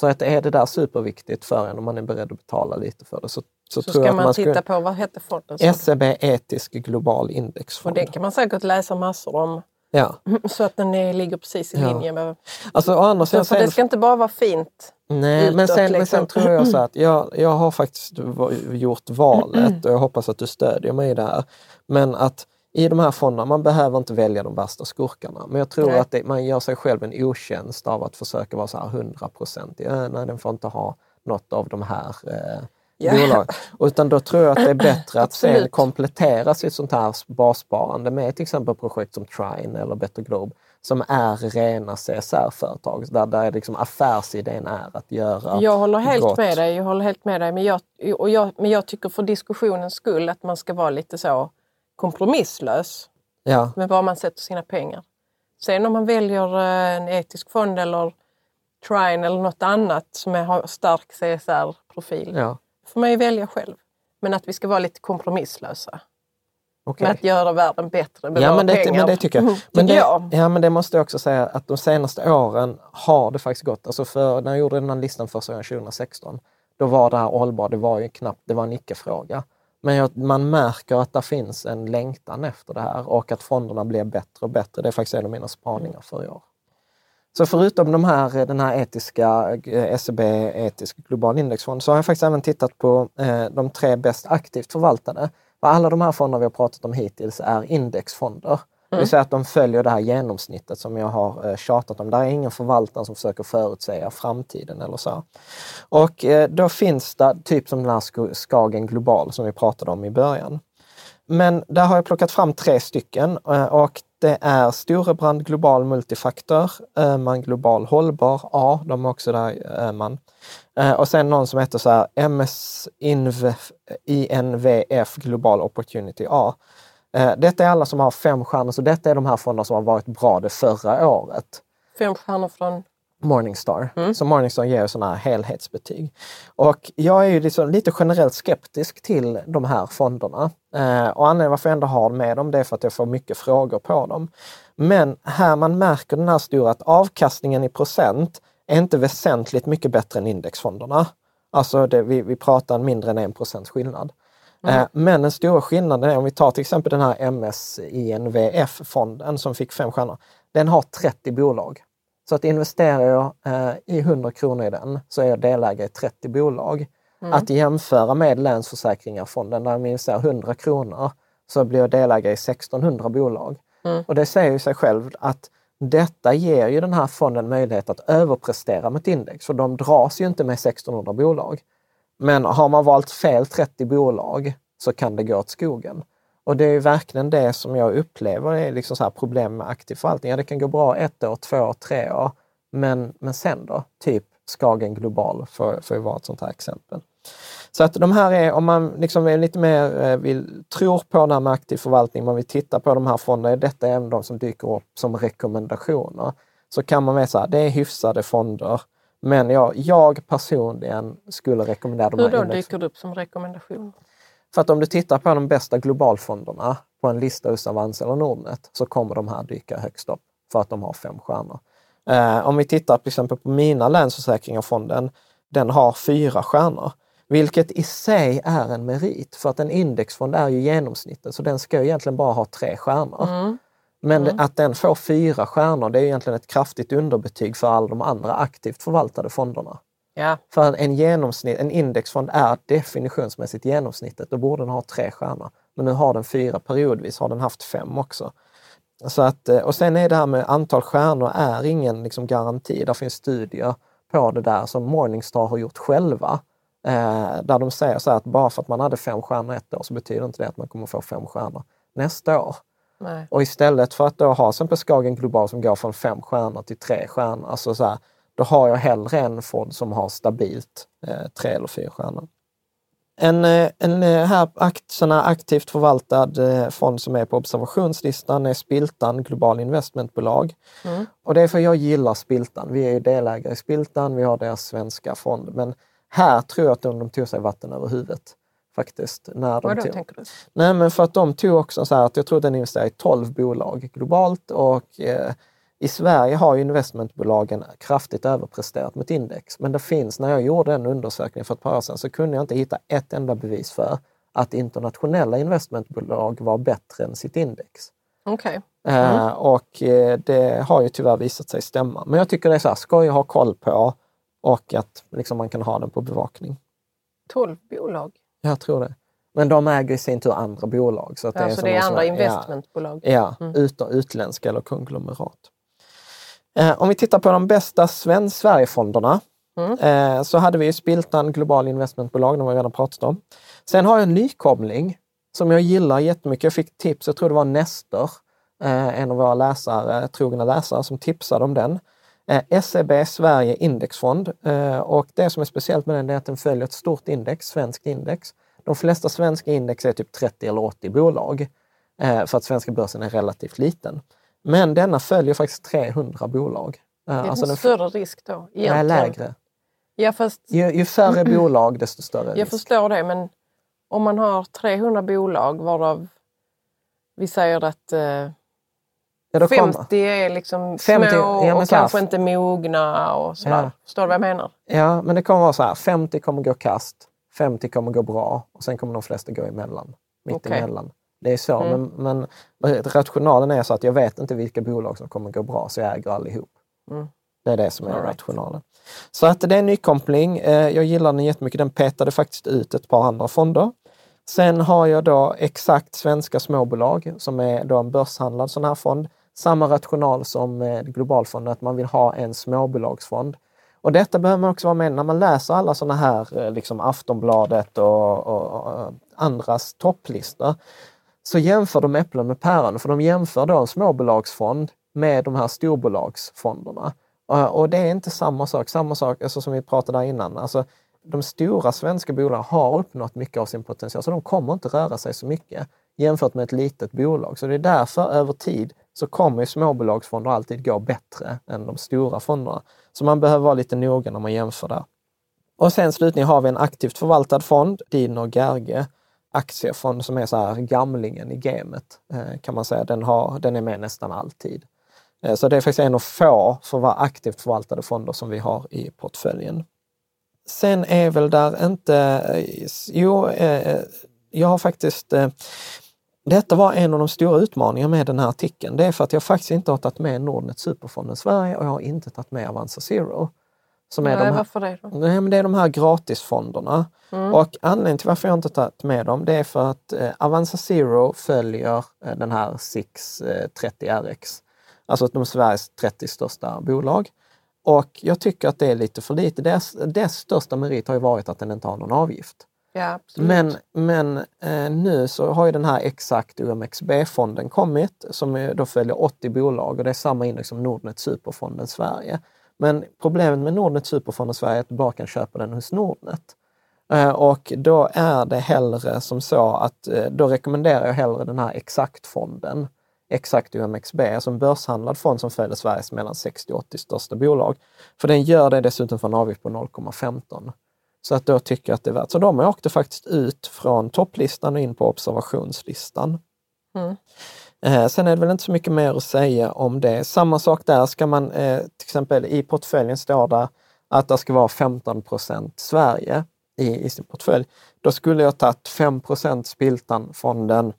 Så att är det där superviktigt för en om man är beredd att betala lite för det så, så, Så tror ska man, man titta på, vad heter fonden? Så- SEB Etisk Global Och Indexfond. den kan man säkert läsa massor om. Ja. (laughs) Så att den är, ligger precis i Ja. linje med... Alltså, å andra sidan, För det ska inte bara vara fint. Nej, men utåt, sen, men liksom. sen tror jag så (laughs) att jag, jag har faktiskt gjort valet och jag hoppas att du stödjer mig i det här. Men att i de här fonderna, man behöver inte välja de värsta skurkarna. Men jag tror Nej. att det, man gör sig själv en otjänst av att försöka vara så här 100 procent. Nej, den får inte ha något av de här eh, Ja. bolagen. Utan då tror jag att det är bättre att sen komplettera sitt sånt här bassparande med till exempel projekt som Trine eller Better Globe som är rena CSR-företag. Där, där liksom affärsidén är att göra Jag håller helt gott. med dig. Jag håller helt med dig. Men jag, och jag, men jag tycker för diskussionens skull att man ska vara lite så kompromisslös Ja, med var man sätter sina pengar. Sen om man väljer eh, en etisk fond eller Trine eller något annat som har stark CSR-profil. ja. får man ju välja själv. Men att vi ska vara lite kompromisslösa. okej. Med att göra världen bättre med Ja, våra men det, pengar. men det tycker jag. Mm, Men det, ja, men det måste jag också säga att de senaste åren har det faktiskt gått. Alltså för, när jag gjorde den här listan första gången 2016, då var det här hållbar, det var ju knappt, det var en icke-fråga. Men jag, man märker att det finns en längtan efter det här och att fonderna blir bättre och bättre. Det är faktiskt en av mina spaningar för i år. Så förutom de här, den här etiska eh, SEB etisk global indexfond så har jag faktiskt även tittat på eh, de tre bäst aktivt förvaltade. För alla de här fonderna vi har pratat om hittills är indexfonder. Det vill säga att de följer det här genomsnittet som jag har eh, tjatat om. Där är ingen förvaltare som försöker förutsäga framtiden eller så. Och eh, då finns det typ som den här Sk- Skagen Global som vi pratade om i början. men där har jag plockat fram tre stycken eh, och det är Storebrand Global Multifaktor, Öhman Global Hållbar A, de är också där Öhman. Och sen någon som heter så här MS INVF Global Opportunity A. Detta är alla som har fem stjärnor, så detta är de här fonderna som har varit bra det förra året. Fem stjärnor från? Morningstar. Mm. Så Morningstar ger sådana här helhetsbetyg. Och jag är ju liksom lite generellt skeptisk till de här fonderna. Eh, och anledningen varför jag ändå har med dem det är för att jag får mycket frågor på dem. Men här man märker den här stora att avkastningen i procent är inte väsentligt mycket bättre än indexfonderna. Alltså det, vi, vi pratar mindre än en procents skillnad. Mm. Men den stora skillnaden är om vi tar till exempel den här MSINVF-fonden som fick fem stjärnor. Den har 30 bolag. Så att investerar jag eh, i 100 kronor i den så är jag delägare i 30 bolag. Mm. Att jämföra med Länsförsäkringarfonden där jag investerar 100 kronor så blir jag delägare i 1600 bolag. Mm. Och det säger ju sig själv att detta ger ju den här fonden möjlighet att överprestera ett index, för de dras ju inte med 1600 bolag. Men har man valt fel 30 bolag så kan det gå åt skogen. Och det är verkligen det som jag upplever är liksom så här problem med aktiv förvaltning. Ja, det kan gå bra ett år, två år, tre år. Men, men sen då? Typ Skagen Global för, för att vara ett sånt här exempel. Så att de här är, om man liksom är lite mer eh, vill, tror på det här med aktiv förvaltning, man vill titta på de här fonderna, detta är de som dyker upp som rekommendationer. Så kan man veta att det är hyfsade fonder. Men jag, jag personligen skulle rekommendera de Hur här då dyker det upp som rekommendation? För att om du tittar på de bästa globalfonderna på en lista hos Avanza eller Nordnet så kommer de här dyka högst upp för att de har fem stjärnor. Eh, om vi tittar till exempel på mina Länsförsäkringar-fonden, den har fyra stjärnor. Vilket i sig är en merit, för att en indexfond är ju genomsnittet, så den ska ju egentligen bara ha tre stjärnor. Mm. Men mm. att den får fyra stjärnor, det är egentligen ett kraftigt underbetyg för alla de andra aktivt förvaltade fonderna. Ja. För en, genomsnitt, en indexfond är definitionsmässigt genomsnittet. Då borde den ha tre stjärnor. Men nu har den fyra periodvis, har den haft fem också. Så att, eh, och sen är det här med antal stjärnor är ingen liksom garanti. Det finns studier på det där som Morningstar har gjort själva. Eh, där de säger så att bara för att man hade fem stjärnor ett år så betyder inte det att man kommer få fem stjärnor nästa år. Nej. Och istället för att då ha till exempel Skagen Global som går från fem stjärnor till tre stjärnor, alltså så här, då har jag hellre en fond som har stabilt eh, tre eller fyra stjärnor. En, eh, en eh, här aktierna aktivt förvaltad eh, fond som är på observationslistan är Spiltan Global Investmentbolag. Mm. Och det är för att jag gillar Spiltan. Vi är ju delägare i Spiltan, vi har deras svenska fond. Men här tror jag att de, de tog sig vatten över huvudet. Faktiskt. När de Vad då tog. tänker du? Nej men för att de tog också så här att jag tror den investerade i 12 bolag globalt och eh, i Sverige har investmentbolagen kraftigt överpresterat mot index, men det finns, när jag gjorde en undersökning för ett par år sedan, så kunde jag inte hitta ett enda bevis för att internationella investmentbolag var bättre än sitt index. Okay. Eh, mm. Uh, och uh, det har ju tyvärr visat sig stämma. Men jag tycker det är så här, skoj att ha koll på och att liksom, man kan ha den på bevakning. 12 bolag? Jag tror det. Men de äger i sin tur andra bolag. Så, att ja, det är, så det är andra här, investmentbolag? Ja, mm. ut, utländska eller konglomerat. Eh, om vi tittar på de bästa svensk Sverigefonderna mm. eh, så hade vi Spiltan Global Investmentbolag, de har vi redan pratat om. Sen har jag en nykomling som jag gillar jättemycket. Jag fick tips, jag tror det var Nestor, eh, en av våra läsare, trogna läsare, som tipsade om den. Eh, SEB Sverige Indexfond eh, och det som är speciellt med den är att den följer ett stort index, svenskt index. De flesta svenska index är typ 30 eller 80 bolag eh, för att svenska börsen är relativt liten. Men denna följer faktiskt 300 bolag. Det är alltså en större risk då? Egentligen. Nej, lägre. Ja, fast... ju, ju färre (clears throat) bolag desto större risk. Jag förstår det, men om man har 300 bolag varav vi säger att eh, ja, 50 är liksom 50, små ja, och kanske inte mogna och sådär. Ja. Förstår du vad jag menar? Ja, men det kommer vara så här, 50 kommer gå kast, 50 kommer gå bra och sen kommer de flesta gå emellan. Mitt okay. emellan. Det är så, mm. men, men rationalen är så att jag vet inte vilka bolag som kommer gå bra, så jag äger allihop. Mm. Det är det som är All rationalen. Så att det är en nykoppling. Eh, jag gillar den jättemycket. Den petade faktiskt ut ett par andra fonder. Sen har jag då exakt svenska småbolag som är då en börshandlad sån här fond. Samma rational som globalfonden, att man vill ha en småbolagsfond. Och detta behöver man också vara med när man läser alla sådana här, eh, liksom Aftonbladet och, och, och andras topplistor så jämför de äpplen med päron, för de jämför då en småbolagsfond med de här storbolagsfonderna. Och det är inte samma sak, samma sak alltså som vi pratade där innan. Alltså, de stora svenska bolagen har uppnått mycket av sin potential, så de kommer inte röra sig så mycket jämfört med ett litet bolag. Så det är därför över tid så kommer småbolagsfonder alltid gå bättre än de stora fonderna. Så man behöver vara lite noga när man jämför där. Och sen slutligen har vi en aktivt förvaltad fond, Dino Gerge aktiefond som är så här gamlingen i gamet eh, kan man säga. Den, har, den är med nästan alltid. Eh, så det är faktiskt en av få för vara aktivt förvaltade fonder som vi har i portföljen. Sen är väl där inte... Eh, jo, jag har faktiskt detta var en av de stora utmaningarna med den här artikeln. Det är för att jag faktiskt inte har tagit med Nordnet Superfonden Sverige och jag har inte tagit med Avanza Zero. Som är Nej, de här, varför det då? Nej, men det är de här gratisfonderna. Mm. Och anledningen till varför jag inte tagit med dem, det är för att eh, Avanza Zero följer eh, den här 630 eh, RX. Alltså de Sveriges 30 största bolag. Och jag tycker att det är lite för lite. Dess, dess största merit har ju varit att den inte har någon avgift. Ja, men men eh, nu så har ju den här Exakt OMXB-fonden kommit som då följer 80 bolag och det är samma index som Nordnet Superfonden Sverige. Men problemet med Nordnet Superfonden Sverige är att du bara kan köpa den hos Nordnet. Eh, och då är det hellre som så att eh, då rekommenderar jag hellre den här Exakt-fonden. Exakt OMXB, alltså en börshandlad fond som följer Sveriges mellan 60 och 80 största bolag. För den gör det dessutom för en avgift på 0,15. Så att då tycker jag att det är värt. Så de åkte faktiskt ut från topplistan och in på observationslistan. Mm. Eh, sen är det väl inte så mycket mer att säga om det. Samma sak där, ska man eh, till exempel i portföljen står det att det ska vara 15% Sverige i, i sin portfölj. Då skulle jag tagit 5% Spiltan-fonden,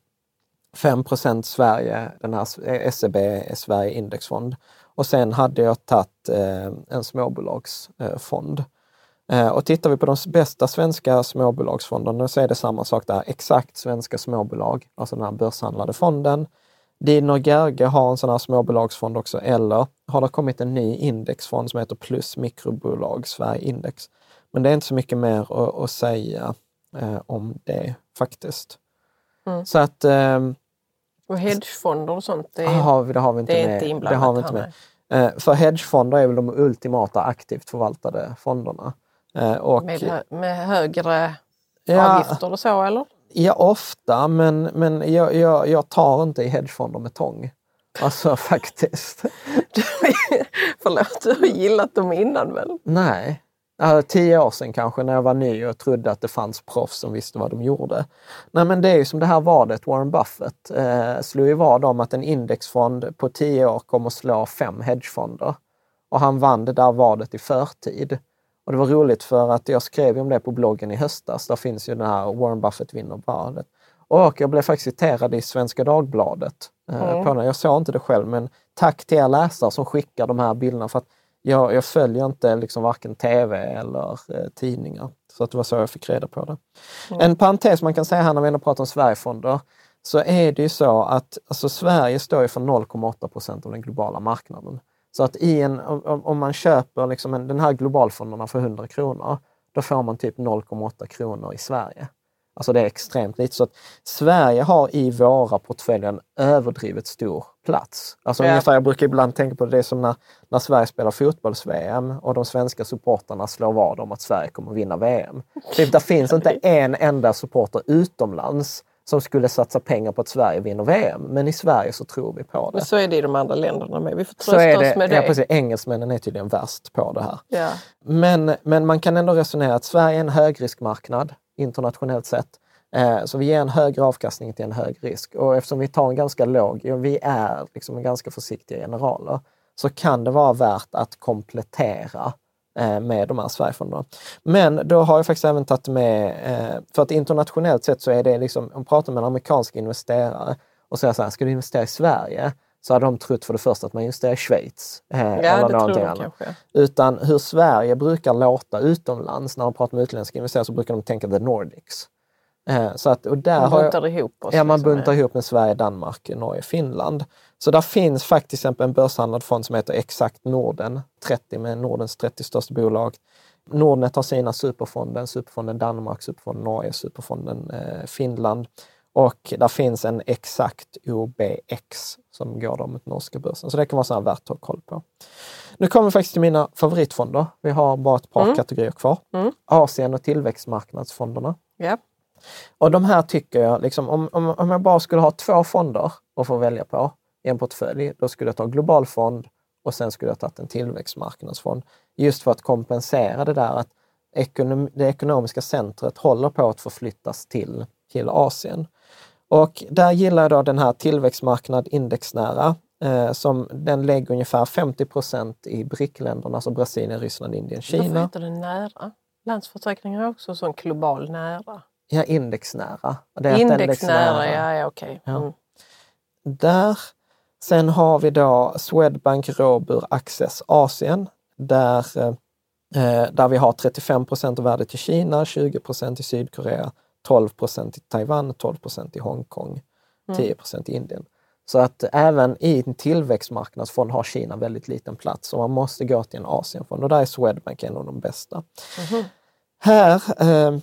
5% Sverige, den här SEB Sverige Indexfond. Och sen hade jag tagit eh, en småbolagsfond. Eh, och tittar vi på de bästa svenska småbolagsfonderna så är det samma sak där. Exakt svenska småbolag, alltså den här börshandlade fonden. Dino Gerge har en sån här småbolagsfond också, eller har det kommit en ny indexfond som heter Plus mikrobolag Sverige Index. Men det är inte så mycket mer att, att säga eh, om det faktiskt. Mm. Så att... Eh, och hedgefonder och sånt? Det, har vi, det har vi inte med. Inte det har vi inte med. Eh, för hedgefonder är väl de ultimata aktivt förvaltade fonderna. Eh, och, med, med högre ja, avgifter och så eller? Ja, ofta, men, men jag, jag, jag tar inte i hedgefonder med tång. Alltså (laughs) faktiskt. (laughs) Förlåt, du har gillat dem innan väl? Nej. Alltså, tio år sedan kanske när jag var ny och trodde att det fanns proffs som visste vad de gjorde. Nej men det är ju som det här vadet, Warren Buffett eh, slog ju vad om att en indexfond på tio år kommer slå fem hedgefonder. Och han vann det där vadet i förtid. Och det var roligt för att jag skrev om det på bloggen i höstas. Där finns ju den här Warren Buffett vinner vadet. Och jag blev faktiskt citerad i Svenska Dagbladet. Mm. på den. Jag såg inte det själv, men tack till er läsare som skickar de här bilderna. för att jag, jag följer inte liksom varken tv eller eh, tidningar. Så att det var så jag fick reda på det. Mm. En parentes man kan säga här när vi ändå pratar om Sverigefonder, så är det ju så att alltså, Sverige står för 0,8 procent av den globala marknaden. Så att i en, om, man köper liksom en, den här globalfonderna för 100 kronor, då får man typ 0,8 kronor i Sverige. Alltså det är extremt lite. Så att Sverige har i våra portföljer en överdrivet stor plats. Alltså ja. ungefär, jag brukar ibland tänka på det, som när, när Sverige spelar fotbolls-VM och de svenska supporterna slår vad om att Sverige kommer vinna VM. Typ, det finns inte en enda supporter utomlands som skulle satsa pengar på att Sverige vinner VM. Men i Sverige så tror vi på det. Men så är det i de andra länderna med. Vi får trösta oss med det. Ja, precis. Engelsmännen är tydligen värst på det här. Ja. Men, men man kan ändå resonera att Sverige är en högriskmarknad internationellt sett. Eh, så vi ger en högre avkastning till en hög risk. Och eftersom vi tar en ganska låg, ja, vi är liksom ganska försiktiga generaler, så kan det vara värt att komplettera med de här Sverigefonderna. Men då har jag faktiskt även tagit med, eh, för att internationellt sett så är det liksom, om man pratar med en amerikansk investerare och säger så här, ska du investera i Sverige? Så har de trott för det första att man investerar i Schweiz. Eh, ja, eller någonting annat. Kanske. Utan hur Sverige brukar låta utomlands när man pratar med utländska investerare så brukar de tänka the Nordics. Eh, så att, och där man buntar jag, ihop oss. Ja, man liksom, buntar ihop med Sverige, Danmark, Norge, Finland. Så där finns faktiskt en börshandlad fond som heter Exakt Norden 30 med Nordens 30 största bolag. Nordnet har sina superfonder, superfonden Danmark, superfonden Norge, superfonden eh, Finland. Och där finns en exakt OBX som går då mot norska börsen. Så det kan vara så värt att ha koll på. Nu kommer vi faktiskt till mina favoritfonder. Vi har bara ett par mm. kategorier kvar. Mm. Asien och tillväxtmarknadsfonderna. Yep. Och de här tycker jag, liksom, om, om, om jag bara skulle ha två fonder att få välja på i en portfölj, då skulle jag ta global fond och sen skulle jag tagit en tillväxtmarknadsfond. Just för att kompensera det där att ekonom, det ekonomiska centret håller på att förflyttas till, till Asien. Och där gillar jag då den här tillväxtmarknad indexnära eh, som den lägger ungefär 50 procent i BRIC-länderna, alltså Brasilien, Ryssland, Indien, Kina. Varför heter det nära? Landsförsäkringar är också sån global nära. Ja, indexnära. Det är indexnära, ja, ja okej. Okay. Mm. Ja. Där. Sen har vi då Swedbank Robur Access Asien där, eh, där vi har 35 procent av värdet i Kina, 20 procent i Sydkorea, 12 procent i Taiwan, 12 procent i Hongkong, 10 mm. procent i Indien. Så att även i en tillväxtmarknadsfond har Kina väldigt liten plats och man måste gå till en Asienfond och där är Swedbank en av de bästa. Mm. Här eh,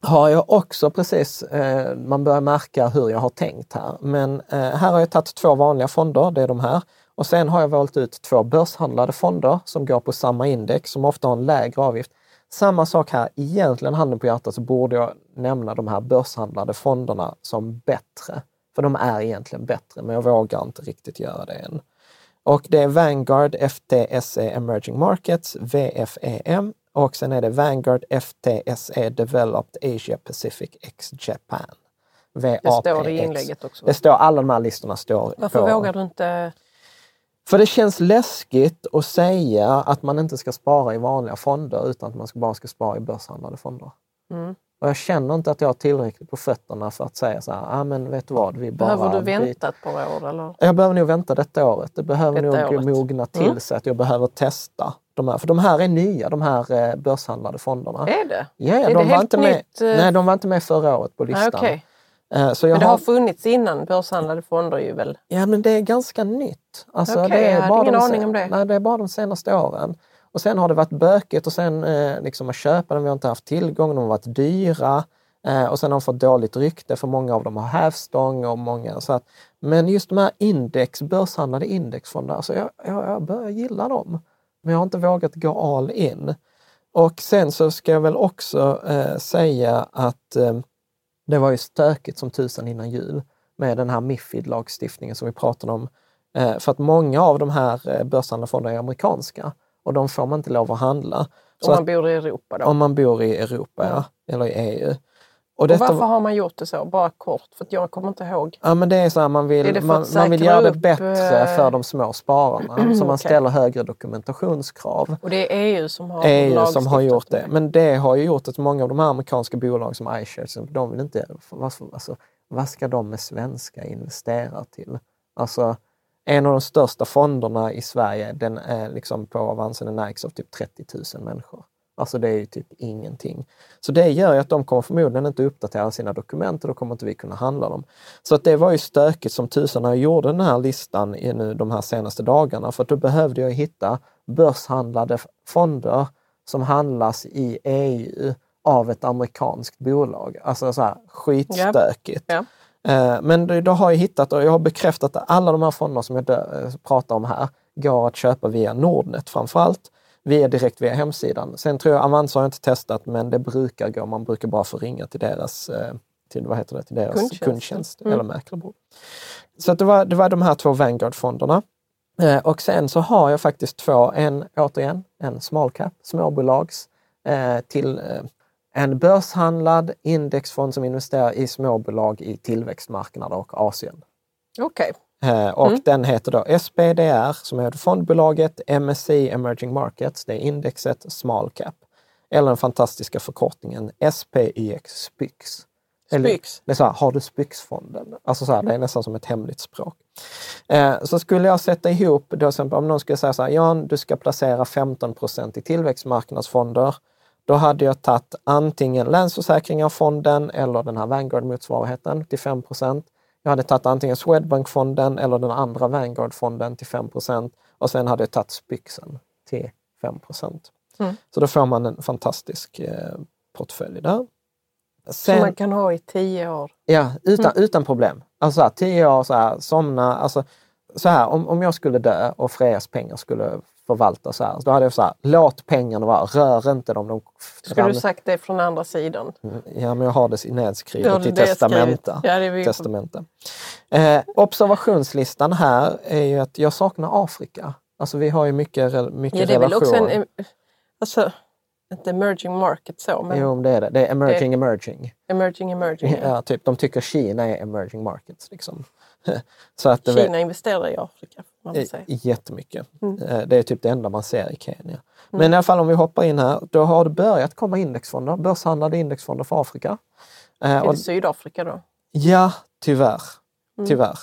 har jag också precis, eh, man börjar märka hur jag har tänkt här, men eh, här har jag tagit två vanliga fonder, det är de här. Och sen har jag valt ut två börshandlade fonder som går på samma index, som ofta har en lägre avgift. Samma sak här, egentligen handen på hjärtat så borde jag nämna de här börshandlade fonderna som bättre. För de är egentligen bättre, men jag vågar inte riktigt göra det än. Och det är Vanguard FTSE Emerging Markets, VFEM, och sen är det Vanguard FTSE Developed Asia Pacific X Japan. VAPX. Det står i inlägget också. Det står, alla de här listorna står Varför på. vågar du inte? För det känns läskigt att säga att man inte ska spara i vanliga fonder utan att man bara ska spara i börshandlade fonder. Mm. Och jag känner inte att jag har tillräckligt på fötterna för att säga så här, ah, men vet du vad, vi bara... Behöver du vänta ett par år? Eller? Jag behöver nog vänta detta året. Det behöver detta nog året. mogna till mm. sig att jag behöver testa de här. För de här är nya, de här eh, börshandlade fonderna. Är det? Ja, är de, det var inte med, nytt? Eh? nej, de var inte med förra året på listan. Ah, okay. Eh, så men det har... har funnits innan börshandlade fonder ju väl? Ja, men det är ganska nytt. Alltså, okay, det är jag hade ingen aning om det. Nej, det är bara de senaste åren. Och sen har det varit bökigt och sen eh, liksom att köpa dem, vi har inte haft tillgång, de har varit dyra. Eh, och sen har de fått dåligt rykte för många av dem har hävstång och många så att, Men just de här index, börshandlade indexfonder, alltså jag, jag, jag börjar gilla dem. Men jag har inte vågat gå all in. Och sen så ska jag väl också eh, säga att eh, det var ju stökigt som tusan innan jul med den här Mifid-lagstiftningen som vi pratade om. Eh, för att många av de här eh, börshandlade fonderna är amerikanska och de får man inte lov att handla. Om man bor i Europa då? Om man bor i Europa, ja eller i EU. Och, detta, och varför har man gjort det så? Bara kort, för jag kommer inte ihåg. Ja, men det är så här, man vill, man, man vill göra det bättre upp, för de små spararna. så (clears throat) man okay. ställer högre dokumentationskrav. Och det är EU som har EU som har gjort det. Men det har ju gjort att många av de här amerikanska bolag som iShares, de vill inte... Alltså, vad ska de med svenska investerare till? Alltså, en av de största fonderna i Sverige, den är liksom på Avansen, den ägs av typ 30 000 människor. Alltså det är ju typ ingenting. Så det gör ju att de kommer förmodligen inte uppdatera sina dokument och då kommer inte vi kunna handla dem. Så att det var ju stökigt som tusan när jag gjorde den här listan i nu de här senaste dagarna för då behövde jag hitta börshandlade fonder som handlas i EU av ett amerikanskt bolag. Alltså så här skitstökigt. Yep. Yep. Men då har jag hittat och jag har bekräftat att alla de här fonderna som jag eh, pratar om här går att köpa via Nordnet framförallt via direkt via hemsidan. Sen tror jag Avanza har jag inte testat, men det brukar gå. Man brukar bara få ringa till deras, eh, till, vad heter det, till deras kundtjänst, kundtjänst mm. eller mäklarbord. Så det, var, det var de här två Vanguard-fonderna. Eh, och sen så har jag faktiskt två, en återigen, en small cap, småbolags, eh, till en börshandlad indexfond som investerar i småbolag i tillväxtmarknader och Asien. Okej. Okay. Eh, och mm. den heter då SPDR som är fondbolaget MSCI Emerging Markets, det är indexet Small Cap. Eller den fantastiska förkortningen SPYX SPYX. Spyx. Det är så här, har du Spyxfonden? Alltså så här, det är nästan som ett hemligt språk. Eh, så skulle jag sätta ihop, då, om någon skulle säga så här, Jan, du ska placera 15% i tillväxtmarknadsfonder. Då hade jag tagit antingen Länsförsäkringar-fonden eller den här Vanguard-motsvarigheten till 5 jag hade tagit antingen Swedbank-fonden eller den andra Vanguard-fonden till 5% och sen hade jag tagit Spyxen till 5 mm. Så då får man en fantastisk eh, portfölj där. Sen, Som man kan ha i tio år? Ja, utan, mm. utan problem. Alltså här, tio år, så här, somna. Alltså, så här, om, om jag skulle dö och Frejas pengar skulle förvaltas så här, då hade jag så här, låt pengarna vara, rör inte dem. De skulle du sagt det från andra sidan? Mm, ja, men jag har det nedskrivet i testamenta. Ja, testamenta. Eh, observationslistan här är ju att jag saknar Afrika. Alltså vi har ju mycket, mycket ja, det är relation. Väl också en, alltså, inte emerging market så, men... Jo, det är det. Det är emerging det, emerging. Emerging emerging. Ja, typ. De tycker Kina är emerging markets. Liksom. (laughs) så att Kina det, investerar i Afrika. Man säga. Jättemycket. Mm. Eh, det är typ det enda man ser i Kenya. Mm. Men i alla fall om vi hoppar in här, då har det börjat komma indexfonder, börshandlade indexfonder för Afrika. Eh, är det Sydafrika då? Ja, tyvärr. Mm. Tyvärr.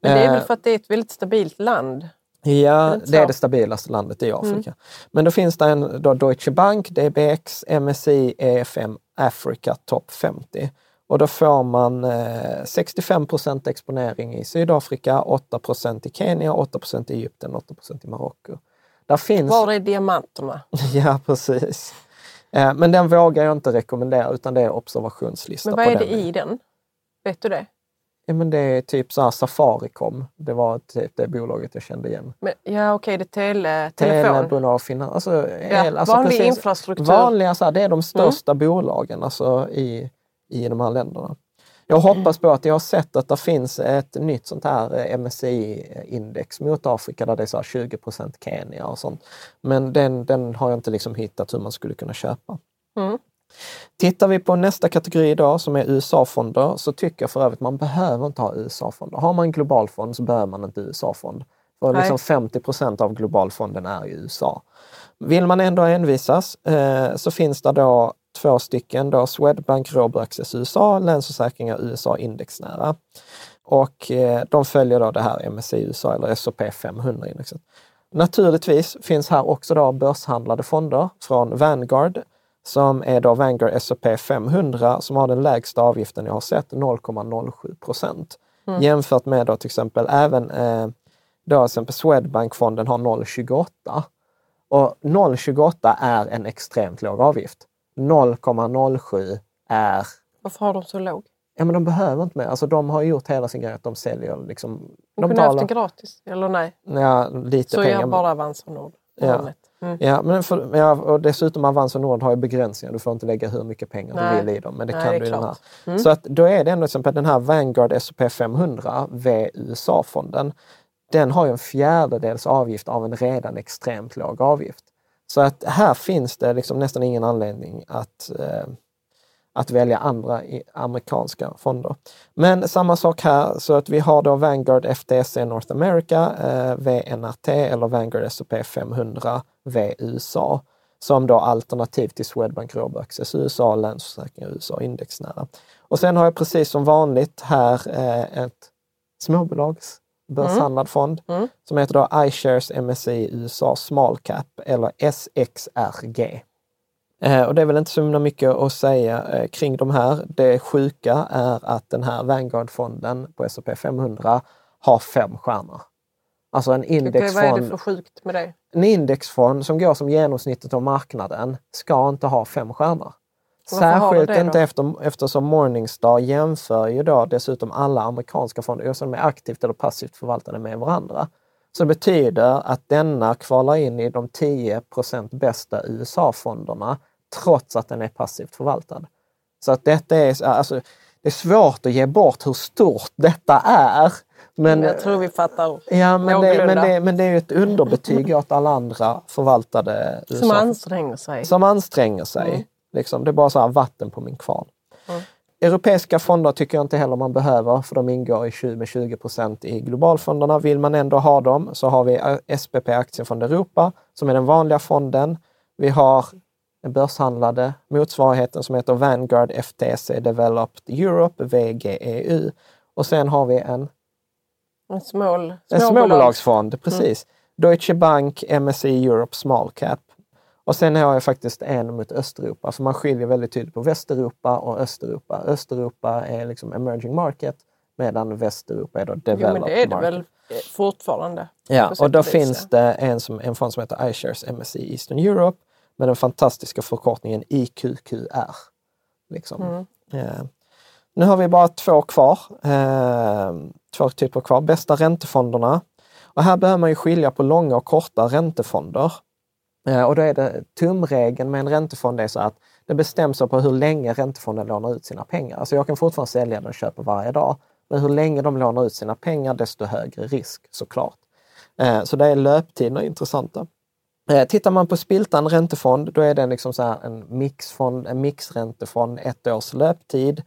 Men det är väl eh, för att det är ett väldigt stabilt land? Ja, det är det stabilaste landet i Afrika. Mm. Men då finns det en då Deutsche Bank, DBX, MSI, EFM, Africa Top 50. Och då får man eh, 65% exponering i Sydafrika, 8% i Kenya, 8% i Egypten, 8% i Marocko. Där finns... Var är diamanterna? (laughs) ja, precis. Eh, men den vågar jag inte rekommendera utan det är observationslista. Men vad är det i den? Vet du det? Ja, men det är typ så Safaricom. Det var typ det bolaget jag kände igen. Men, ja okej, okay, det är tele, telefon. Telebolag, finans. Alltså, ja, el, alltså vanlig precis, infrastruktur. Vanliga, så här, det är de största mm. bolagen alltså, i, i de här länderna. Jag hoppas på att jag har sett att det finns ett nytt sånt här eh, MSCI-index mot Afrika där det är så 20% Kenya och sånt. Men den, den har jag inte liksom hittat hur man skulle kunna köpa. Mm. Tittar vi på nästa kategori idag som är USA-fonder så tycker jag för övrigt man behöver inte ha USA-fonder. Har man en global fond så behöver man inte USA-fond. För liksom 50 av globalfonden är i USA. Vill man ändå envisas eh, så finns det då två stycken då Swedbank Robur USA, Länsförsäkringar USA indexnära. Och eh, de följer då det här MSCI USA eller S&P 500 indexet. Naturligtvis finns här också då börshandlade fonder från Vanguard som är då Vanguard S&P 500 som har den lägsta avgiften jag har sett, 0,07 procent. Mm. Jämfört med då till exempel även eh, då till exempel Swedbank-fonden har 0,28. Och 0,28 är en extremt låg avgift. 0,07 är... Varför har de så låg? Ja men de behöver inte mer. Alltså de har gjort hela sin grej att de säljer liksom... De, de kunde haft det gratis, eller nej? Ja, lite så pengar. Så bara Avanza Nord. Ja. Mm. ja, men för, ja, och dessutom Avanza Nord har ju begränsningar. Du får inte lägga hur mycket pengar Nej. du vill i dem. Men det Nej, kan det du i den här. Mm. Så att då är det ändå till exempel den här Vanguard S&P 500 VUSA-fonden. Den har ju en fjärdedels avgift av en redan extremt låg avgift. Så att här finns det liksom nästan ingen anledning att eh, att välja andra amerikanska fonder. Men samma sak här, så att vi har då Vanguard FTSE North America, eh, VNRT eller Vanguard S&P 500 VUSA som då alternativ till Swedbank Robur Access USA, Länsförsäkringar USA indexnära. Och sen har jag precis som vanligt här eh, ett småbolags börshandlad mm. mm. som heter då iShares MSCI USA Small Cap eller SXRG. Eh, och det är väl inte så mycket att säga eh, kring de här. Det sjuka är att den här Vanguard-fonden på S&P 500 har fem stjärnor. Alltså en indexfond. Vad är det för sjukt med det? En indexfond som går som genomsnittet av marknaden ska inte ha fem stjärnor. Särskilt inte efter, eftersom Morningstar jämför ju då dessutom alla amerikanska fonder, oavsett om de är aktivt eller passivt förvaltade med varandra. Så det betyder att denna kvalar in i de 10% bästa USA-fonderna trots att den är passivt förvaltad. Så att detta är, alltså, det är svårt att ge bort hur stort detta är. Men, jag tror vi fattar ja, men, det, men, det, men det är ett underbetyg åt alla andra förvaltade USA. Som anstränger sig. Som anstränger sig. Mm. Liksom, det är bara så här, vatten på min kvarn. Mm. Europeiska fonder tycker jag inte heller man behöver för de ingår i 20, med 20 procent i globalfonderna. Vill man ändå ha dem så har vi SPP Aktiefond Europa som är den vanliga fonden. Vi har den börshandlade motsvarigheten som heter Vanguard FTC Developed Europe, VGEU. Och sen har vi en, en, en småbolagsfond, mm. precis. Mm. Deutsche Bank MSCI Europe Small Cap. Och sen har jag faktiskt en mot Östeuropa, för man skiljer väldigt tydligt på Västeuropa och Östeuropa. Östeuropa är liksom emerging market medan Västeuropa är då developed jo, men det är det market. väl fortfarande. Ja, och då finns det en, som, en fond som heter iShares MSCI Eastern Europe med den fantastiska förkortningen IQQR. Liksom. Mm. Eh, nu har vi bara två kvar, eh, två typer kvar. Bästa räntefonderna. Och här behöver man ju skilja på långa och korta räntefonder. Eh, och då är det tumregeln med en räntefond är så att det bestäms på hur länge räntefonden lånar ut sina pengar. Alltså jag kan fortfarande sälja den och köpa varje dag. Men hur länge de lånar ut sina pengar, desto högre risk såklart. Eh, så det är löptiderna intressanta. Eh, tittar man på Spiltan räntefond, då är det liksom så en mixfond, en mixräntefond, ett års löptid.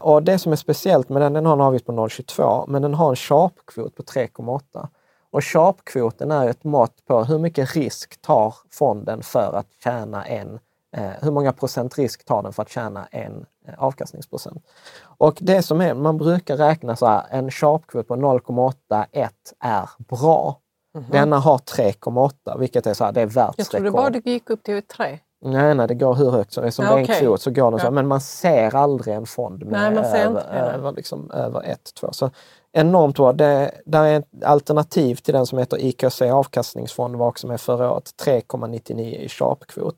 Och det som är speciellt med den, den har en avgift på 0,22 men den har en sharpkvot på 3,8. Och sharpkvoten är ett mått på hur mycket risk tar fonden för att tjäna en, eh, hur många procent risk tar den för att tjäna en eh, avkastningsprocent. Och det som är, man brukar räkna så här, en sharpkvot på 0,81 är bra. Mm -hmm. Denna har 3,8 vilket är så här, det är världsrekord. Jag trodde bara det gick upp till 3. Nej, nej, det går hur högt som helst. Som ja, det är en kvot så går den så. Men man ser aldrig en fond med nej, över, över, liksom, över 1, 2. Så enormt bra. Det där är ett alternativ till den som heter IKC avkastningsfond var också med förra året, 3,99 i sharpkvot.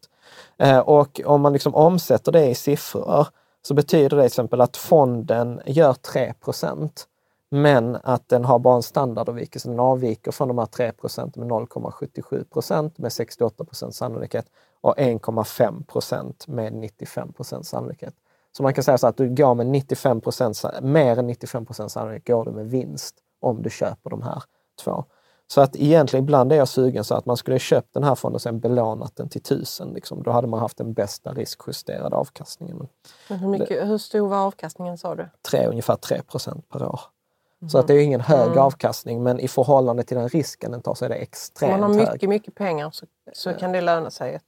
Eh, och om man liksom omsätter det i siffror så betyder det till exempel att fonden gör 3% men att den har bara en standardavvikelse. Den avviker från de här 3% med 0,77 procent med 68% sannolikhet och 1,5 procent med 95% sannolikhet. Så man kan säga så att du går med 95% mer än 95 sannolikhet går du med vinst om du köper de här två. Så att egentligen ibland är jag sugen så att man skulle köpt den här fonden och sen belånat den till tusen. Liksom. Då hade man haft den bästa riskjusterade avkastningen. Men hur, mycket, hur stor var avkastningen sa du? Tre, ungefär 3% per år. Så att det är ingen hög mm. avkastning men i förhållande till den risken den tar så är det extremt hög. Om man har mycket, hög. mycket pengar så, så kan det löna sig.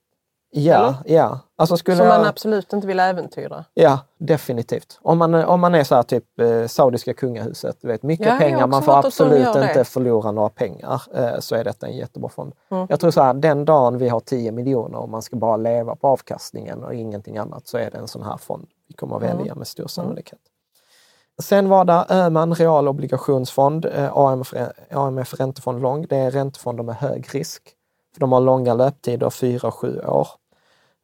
Ja, Eller? ja. Alltså skulle Som man jag... absolut inte vill äventyra? Ja, definitivt. Om man, om man är så här typ eh, Saudiska kungahuset, vet, mycket ja, pengar, man får absolut inte förlora några pengar, eh, så är detta en jättebra fond. Mm. Jag tror så här, den dagen vi har 10 miljoner och man ska bara leva på avkastningen och ingenting annat, så är det en sån här fond vi kommer att välja mm. med stor sannolikhet. Sen var det Öhman realobligationsfond, eh, AMF, AMF räntefond lång. Det är räntefonder med hög risk. För de har långa löptider, 4-7 år.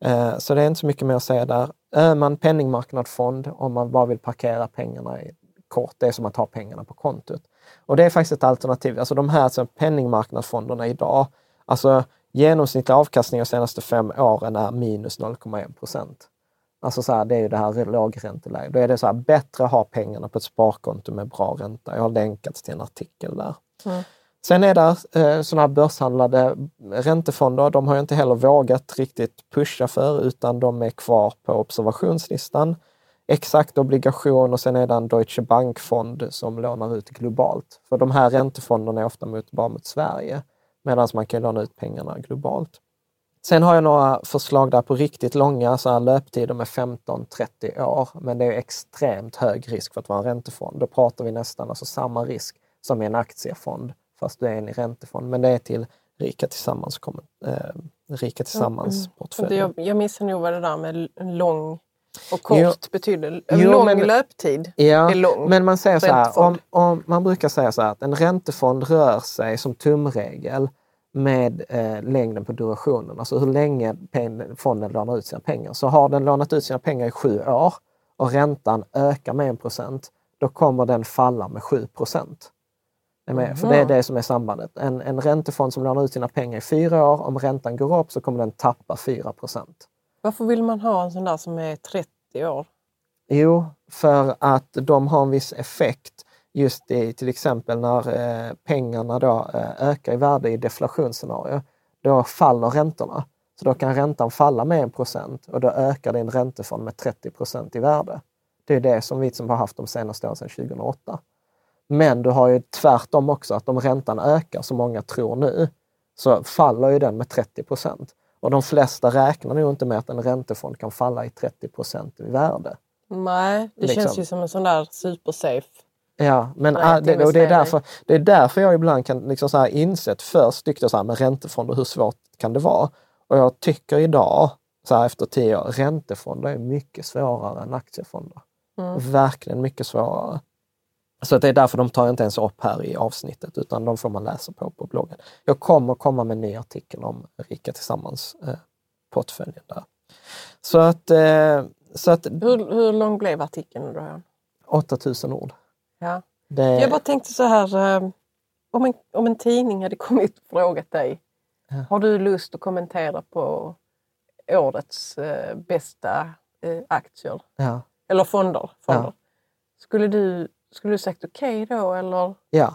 Eh, så det är inte så mycket mer att säga där. Öhman penningmarknadsfond om man bara vill parkera pengarna i kort. Det är som att ha pengarna på kontot. Och det är faktiskt ett alternativ. Alltså de här alltså penningmarknadsfonderna idag, alltså genomsnittlig avkastning de senaste fem åren är minus 0,1 procent. Alltså så här, det är ju det här lågränteläget. Då är det så här, bättre att ha pengarna på ett sparkonto med bra ränta. Jag har länkat till en artikel där. Mm. Sen är det eh, sådana här börshandlade räntefonder. De har jag inte heller vågat riktigt pusha för utan de är kvar på observationslistan. Exakt obligation och sen är det en Deutsche Bank-fond som lånar ut globalt. För de här räntefonderna är ofta mot, bara mot Sverige medan man kan låna ut pengarna globalt. Sen har jag några förslag där på riktigt långa så här löptider med 15-30 år. Men det är extremt hög risk för att vara en räntefond. Då pratar vi nästan alltså samma risk som i en aktiefond, fast du är en i räntefond. Men det är till Rika Tillsammans, eh, Rika Tillsammans mm. portfölj. Jag, jag missar nog vad det där med lång och kort jo, betyder. Jo, lång men, löptid ja, är lång. Men man säger så här, om, om, man brukar säga så här att en räntefond rör sig som tumregel med eh, längden på durationen, alltså hur länge fonden lånar ut sina pengar. Så har den lånat ut sina pengar i sju år och räntan ökar med 1 procent, då kommer den falla med 7 procent. Mm. För det är det som är sambandet. En, en räntefond som lånar ut sina pengar i fyra år, om räntan går upp så kommer den tappa 4 procent. Varför vill man ha en sån där som är 30 år? Jo, för att de har en viss effekt just i till exempel när eh, pengarna då eh, ökar i värde i deflationsscenario, då faller räntorna. Så då kan räntan falla med 1% och då ökar din räntefond med 30% i värde. Det är det som vi som har haft de senaste åren sedan 2008. Men du har ju tvärtom också, att om räntan ökar som många tror nu, så faller ju den med 30 Och de flesta räknar nog inte med att en räntefond kan falla i 30% i värde. Nej, det liksom. känns ju som en sån där supersafe Ja, men Nej, det, och det, är därför, det är därför jag ibland kan liksom så här insett, först tyckte jag så här med räntefonder, hur svårt kan det vara? Och jag tycker idag, så här efter tio år, räntefonder är mycket svårare än aktiefonder. Mm. Verkligen mycket svårare. Så det är därför de tar inte ens upp här i avsnittet, utan de får man läsa på på bloggen. Jag kommer komma med en ny artikel om Rika Tillsammans, eh, där. Så att eh, så att, hur, hur lång blev artikeln då? 8000 ord. Ja. Det... Jag bara tänkte så här, eh, om en, om en tidning hade kommit och frågat dig, ja. har du lust att kommentera på årets eh, bästa eh, aktier? Ja. Eller fonder? fonder. Skulle, du, skulle du sagt okej okay då eller? Ja.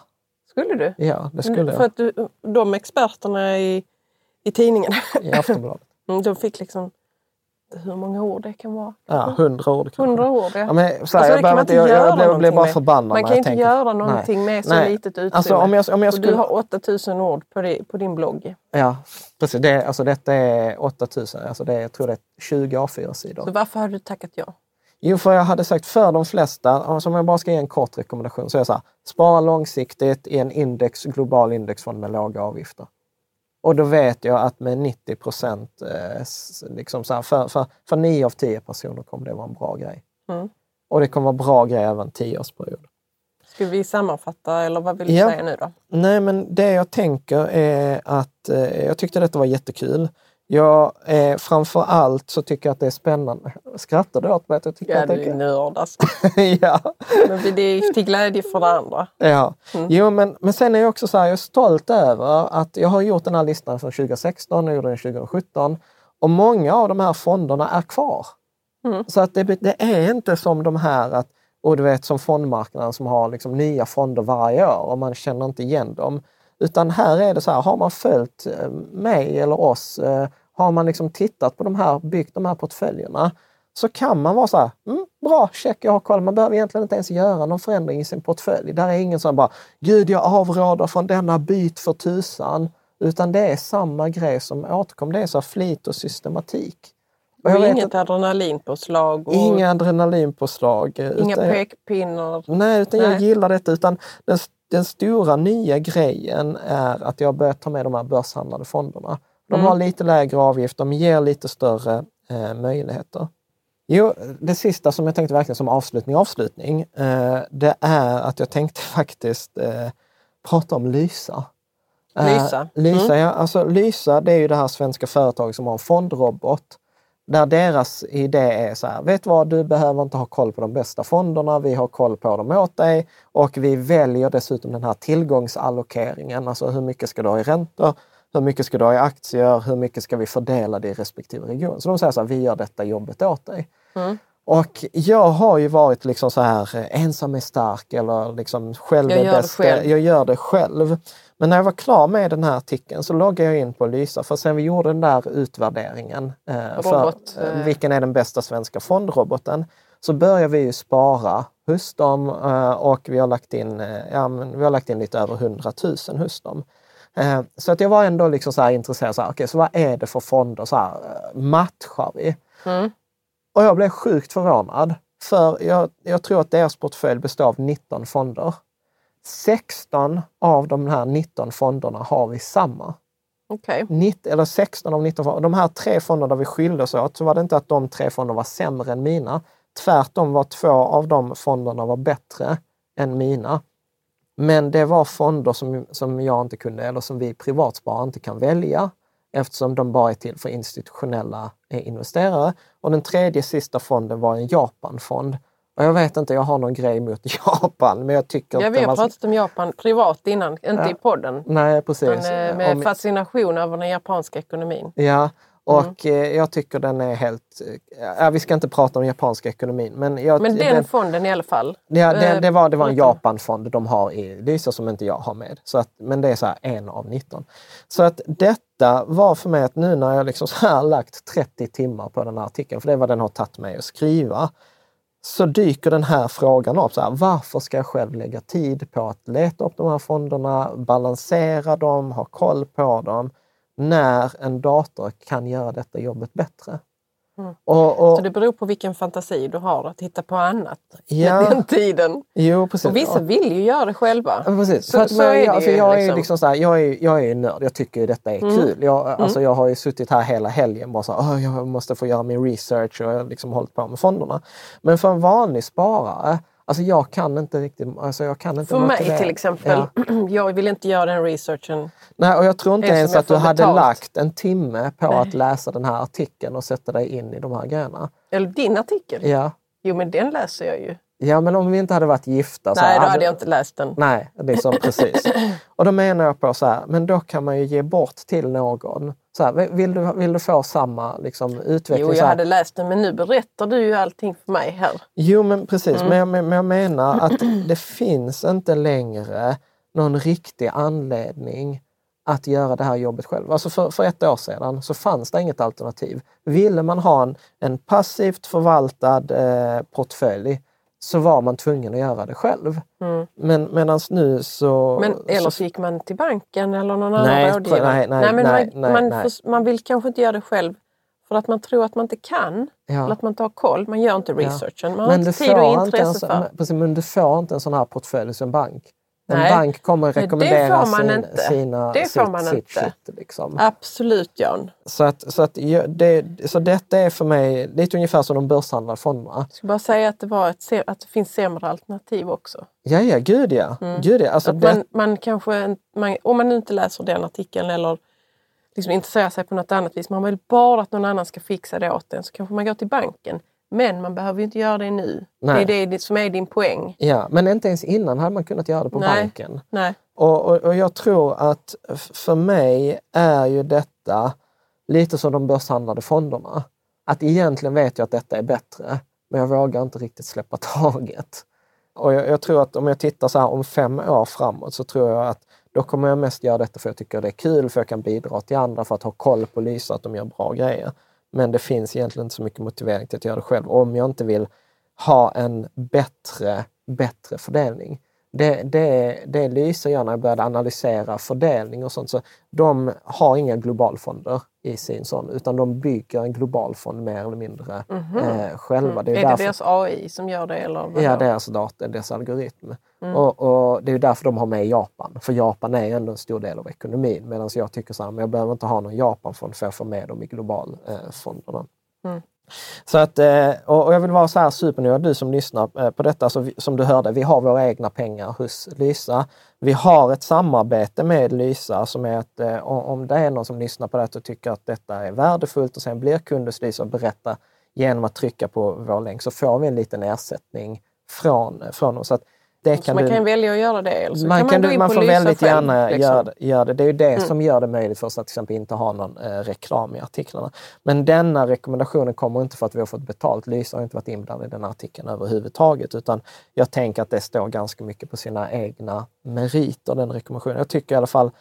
Skulle du? Ja, det skulle jag. För att du, de experterna i, i tidningen, I Aftonbladet. (laughs) Mm, de fick liksom hur många ord det kan vara. Ja, hundra ord. Hundra ord, ja. ja men, här, alltså, jag, inte jag, jag, jag blir bara förbannad. Man kan inte tänker, göra någonting nej, med så nej. litet utrymme. Alltså, om jag, om jag skulle... Och du har 8000 ord på, det, på din blogg. Ja, precis. Det, alltså, detta är 8000. Alltså, det, jag tror det är 20 A4-sidor. Så varför har du tackat ja? Jo, för jag hade sagt för de flesta, alltså om jag bara ska ge en kort rekommendation, så är det så här, spara långsiktigt i en index, global indexfond med låga avgifter. Och då vet jag att med 90 procent, eh, liksom för, för, för 9 av 10 personer kommer det vara en bra grej. Mm. Och det kommer vara bra grej även 10-årsperiod. Ska vi sammanfatta eller vad vill du ja. säga nu då? Nej men det jag tänker är att eh, jag tyckte detta var jättekul. Jag, eh, framför allt så tycker jag att det är spännande. Skrattar du åt mig? Jag tycker ja, att du är nörd alltså. (laughs) ja. Men det är till glädje för det andra. Ja. Mm. Jo, men, men sen är jag också så här, jag är stolt över att jag har gjort den här listan från 2016 och gjorde den 2017. Och många av de här fonderna är kvar. Mm. Så att det, det, är inte som de här att, och du vet som fondmarknaden som har liksom nya fonder varje år och man känner inte igen dem. Utan här är det så här, har man följt eh, mig eller oss, eh, har man liksom tittat på de här, byggt de här portföljerna, så kan man vara så här, mm, bra, check, jag har koll. Man behöver egentligen inte ens göra någon förändring i sin portfölj. Där är ingen som bara, gud jag avråder från denna byt för tusan. Utan det är samma grej som återkommer. Det är så flit och systematik. Och, och inget adrenalinpåslag? Och... Inga adrenalinpåslag. Inga utan, pekpinnar? Nej, utan nej. jag gillar detta. Utan den den stora nya grejen är att jag börjat ta med de här börshandlade fonderna. De mm. har lite lägre avgift, de ger lite större eh, möjligheter. Jo, det sista som jag tänkte verkligen som avslutning, avslutning, eh, det är att jag tänkte (laughs) faktiskt eh, prata om Lysa. Lysa? Lysa, mm. ja. Alltså, Lysa det är ju det här svenska företaget som har en fondrobot där deras idé är så här, vet vad, du behöver inte ha koll på de bästa fonderna, vi har koll på dem åt dig och vi väljer dessutom den här tillgångsallokeringen, alltså hur mycket ska du ha i räntor, hur mycket ska du ha i aktier, hur mycket ska vi fördela det i respektive region. Så de säger så här, vi gör detta jobbet åt dig. Mm. Och jag har ju varit liksom så här, eh, ensam är stark eller liksom själv jag är bäst. Jag gör det själv. Men när jag var klar med den här artikeln så loggade jag in på Lysa för sen vi gjorde den där utvärderingen eh, för eh, vilken är den bästa svenska fondroboten så börjar vi ju spara hos dem eh, och vi har lagt in, eh, ja, vi har lagt in lite över 100 000 hos dem. Eh, så att jag var ändå liksom så intresserad, så, här, okay, så vad är det för fonder? Så här, eh, matchar vi? Mm. Och jag blev sjukt förvånad. För jag, jag tror att deras portfölj består av 19 fonder. 16 av de här 19 fonderna har vi samma. Okay. eller 16 av 19 fonder. De här tre fonderna där vi skilde oss åt så var det inte att de tre fonderna var sämre än mina. Tvärtom var två av de fonderna var bättre än mina. Men det var fonder som, som jag inte kunde, eller som vi privatsparare inte kan välja eftersom de bara är till för institutionella eh, investerare. Och den tredje sista fonden var en Japanfond och jag vet inte, jag har någon grej mot (laughs) Japan. Men jag tycker ja, vi har pratat om Japan privat innan, inte ja. i podden. Nej, precis. Men, eh, med om... fascination över den japanska ekonomin. Ja, och mm. jag tycker den är helt... Ja, vi ska inte prata om japanska ekonomin. Men, jag, men den, den fonden i alla fall? Ja, den, det, var, det var en Japanfond de har i Lysa som inte jag har med. Så att, men det är så här en av 19. Så att detta var för mig att nu när jag liksom så här lagt 30 timmar på den här artikeln, för det är vad den har tagit mig att skriva, så dyker den här frågan upp. Så här, varför ska jag själv lägga tid på att leta upp de här fonderna, balansera dem, ha koll på dem, när en dator kan göra detta jobbet bättre? Mm. Och, och, så det beror på vilken fantasi du har att hitta på annat ja, den tiden. Jo, precis. Och vissa vill ju göra det själva. Ja, precis. Så, så är jag, ju, jag, liksom. är liksom så här, jag, är, jag är nörd, jag tycker detta är mm. kul. Jag, mm. alltså, jag har ju suttit här hela helgen bara så här, jag måste få göra min research och jag har liksom hållit på med fonderna. Men för en vanlig sparare Alltså jag kan inte riktigt... Alltså jag kan inte För mig till exempel, ja. (clears throat) jag vill inte göra den researchen. Nej, och jag tror inte ens att du hade betalt. lagt en timme på Nej. att läsa den här artikeln och sätta dig in i de här grejerna. Eller din artikel? Ja. Jo, men den läser jag ju. Ja, men om vi inte hade varit gifta... Så Nej, då hade jag inte läst den. Nej, det är så precis. (clears throat) Och då menar jag på så här, men då kan man ju ge bort till någon. Så här, vill, du, vill du få samma liksom, utveckling? Jo, jag hade läst den, men nu berättar du ju allting för mig här. Jo, men precis. Mm. Men, jag, men jag menar (clears throat) att det finns inte längre någon riktig anledning att göra det här jobbet själv. Alltså för, för ett år sedan så fanns det inget alternativ. Ville man ha en, en passivt förvaltad eh, portfölj så var man tvungen att göra det själv. Mm. Men medan nu så... Men, eller så gick man till banken eller någon annan rådgivare? Nej, nej, nej, men nej, man, nej, man, nej. man vill kanske inte göra det själv för att man tror att man inte kan. Ja. Eller att man inte har koll. Man gör inte researchen. Man men har inte tid och intresse för. Men, precis, men du får inte en sån här portfölj som bank. En Nej. bank kommer att rekommendera sin, sina, det får man sitt, inte. Shit, liksom. Absolut Jan. Så, att, så, att, det, så detta är för mig lite ungefär som de börshandlade fonderna. Jag ska bara säga att det, var ett, att det finns sämre alternativ också. Ja, ja, gud ja. Mm. Gud, ja. Alltså, det... man, man kanske, man, om man inte läser den artikeln eller liksom intresserar sig på något annat vis, man vill bara att någon annan ska fixa det åt en, så kanske man går till banken. Men man behöver inte göra det nu. Nej. Det är det som är din poäng. Ja, men inte ens innan hade man kunnat göra det på Nej. banken. Nej. Och, och, och, jag tror att för mig är ju detta lite som de börshandlade fonderna. Att egentligen vet jag att detta är bättre, men jag vågar inte riktigt släppa (laughs) taget. Och jag, jag tror att om jag tittar så här om fem år framåt så tror jag att då kommer jag mest göra detta för att jag tycker det är kul, för jag kan bidra till andra, för att ha koll på Lysa, att de gör bra grejer. Men det finns egentligen inte så mycket motivering till att göra det själv om jag inte vill ha en bättre, bättre fördelning. Det, det, det lyser jag när jag började analysera fördelning och sånt. Så de har inga globalfonder i sin sån, utan de bygger en globalfond mer eller mindre mm -hmm. eh, själva. Mm. Det är, är därför... det deras AI som gör det? Eller vad ja, deras data, deras algoritm. Mm. Och, och, det är därför de har med Japan, för Japan är ändå en stor del av ekonomin. Medan jag tycker så här, men jag behöver inte ha någon Japanfond för att få med dem i globalfonderna. Mm. Så att, eh, och jag vill vara så här supernöjd, du som lyssnar eh, på detta, så som du hörde, vi har våra egna pengar hos Lysa. Vi har ett samarbete med Lysa som är att eh, om det är någon som lyssnar på detta och tycker att detta är värdefullt och sen blir kund hos Lysa och berättar genom att trycka på vår länk så får vi en liten ersättning från, från oss. Så att det kan man du, kan välja att göra det. Eller så man, kan man, du, man får väldigt själv, gärna liksom. göra, göra, det. Det är ju det mm. som gör det möjligt för oss att till exempel inte ha någon eh, reklam i artiklarna. Men denna rekommendationen kommer inte för att vi har fått betalt. Lysa har inte varit inblandad i den artikeln överhuvudtaget. Utan jag tänker att det står ganska mycket på sina egna meriter, den rekommendationen. Jag tycker i alla fall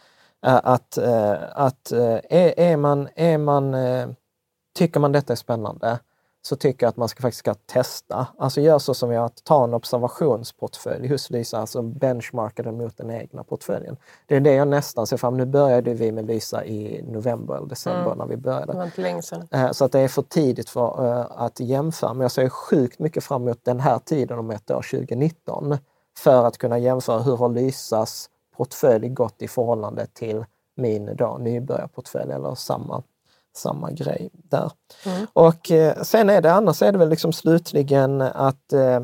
eh, att, eh, att eh, är, är, man, är man, eh, tycker man detta är spännande så tycker jag att man ska faktiskt ska testa. Alltså gör så som jag, att ta en observationsportfölj hos Lysa, alltså benchmarka den mot den egna portföljen. Det är det jag nästan ser fram Nu började vi med Lysa i november eller december mm. när vi började. Det var inte länge sedan. Eh, så att det är för tidigt för uh, att jämföra. Men jag ser sjukt mycket fram emot den här tiden om ett år, 2019, för att kunna jämföra hur har Lysas portfölj gått i förhållande till min då nybörjarportfölj eller samma samma grej där. Mm. Och eh, sen är det annars är det väl liksom slutligen att eh,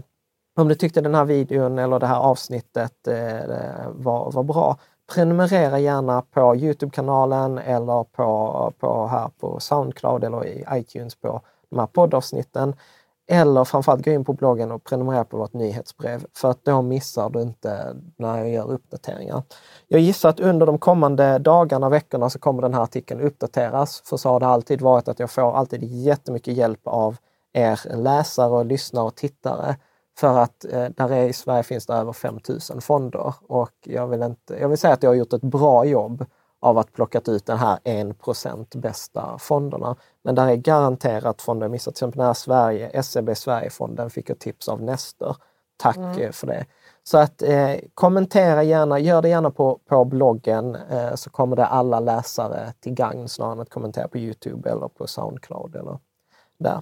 om du tyckte den här videon eller det här avsnittet eh, var, var bra, prenumerera gärna på Youtube-kanalen eller på, på här på Soundcloud eller i iTunes på de här poddavsnitten. Eller framförallt gå in på bloggen och prenumerera på vårt nyhetsbrev för att då missar du inte när jag gör uppdateringar. Jag gissar att under de kommande dagarna och veckorna så kommer den här artikeln uppdateras. För så har det alltid varit att jag får alltid jättemycket hjälp av er läsare och lyssnare och tittare. För att eh, där är, i Sverige finns det över 5000 fonder och jag vill, inte, jag vill säga att jag har gjort ett bra jobb av att plockat ut den här 1 bästa fonderna. Men där är garanterat fonder missat. Till exempel den här Sverige, SEB Sverigefonden fick jag tips av Nestor. Tack mm. Eh, för det. Så att eh, kommentera gärna, gör det gärna på, på bloggen eh, så kommer det alla läsare till gagn snarare än att kommentera på Youtube eller på Soundcloud eller där.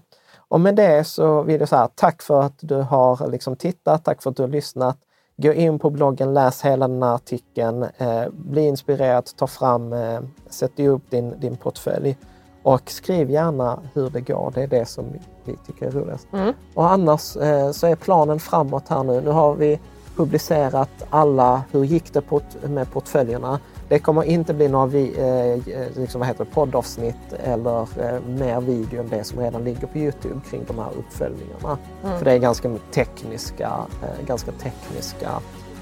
Och med det så vill jag säga tack för att du har liksom tittat, tack för att du har lyssnat. Gå in på bloggen, läs hela den här artikeln, eh, bli inspirerad, ta fram, eh, sätt upp din, din portfölj. Och skriv gärna hur det går. Det är det som vi tycker är roligast. Mm. Och annars eh, så är planen framåt här nu. Nu har vi publicerat alla, hur gick det med portföljerna? Det kommer inte bli några vi, eh, liksom vad heter det, poddavsnitt eller eh, mer video än det som redan ligger på Youtube kring de här uppföljningarna. Mm. För det är ganska tekniska, eh, ganska tekniska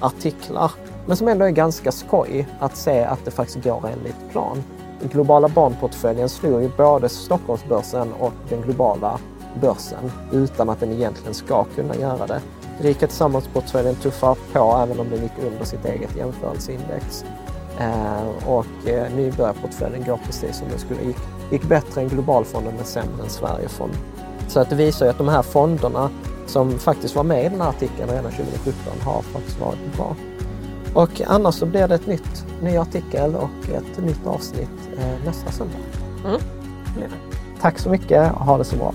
artiklar. Men som ändå är ganska skoj att se att det faktiskt går enligt plan. Den globala barnportföljen slog ju både Stockholmsbörsen och den globala börsen utan att den egentligen ska kunna göra det. Rika Tillsammans-portföljen tuffar på även om den gick under sitt eget jämförelseindex. Eh, och eh, nybörjarportföljen går precis som den skulle. Gick, gick bättre än globalfonden men sämre än Sverigefonden. Så att det visar ju att de här fonderna som faktiskt var med i den här artikeln redan 2017 har faktiskt varit bra. Och annars så blir det ett nytt, ny artikel och ett nytt avsnitt eh, nästa söndag. Mm. Tack så mycket och ha det så bra.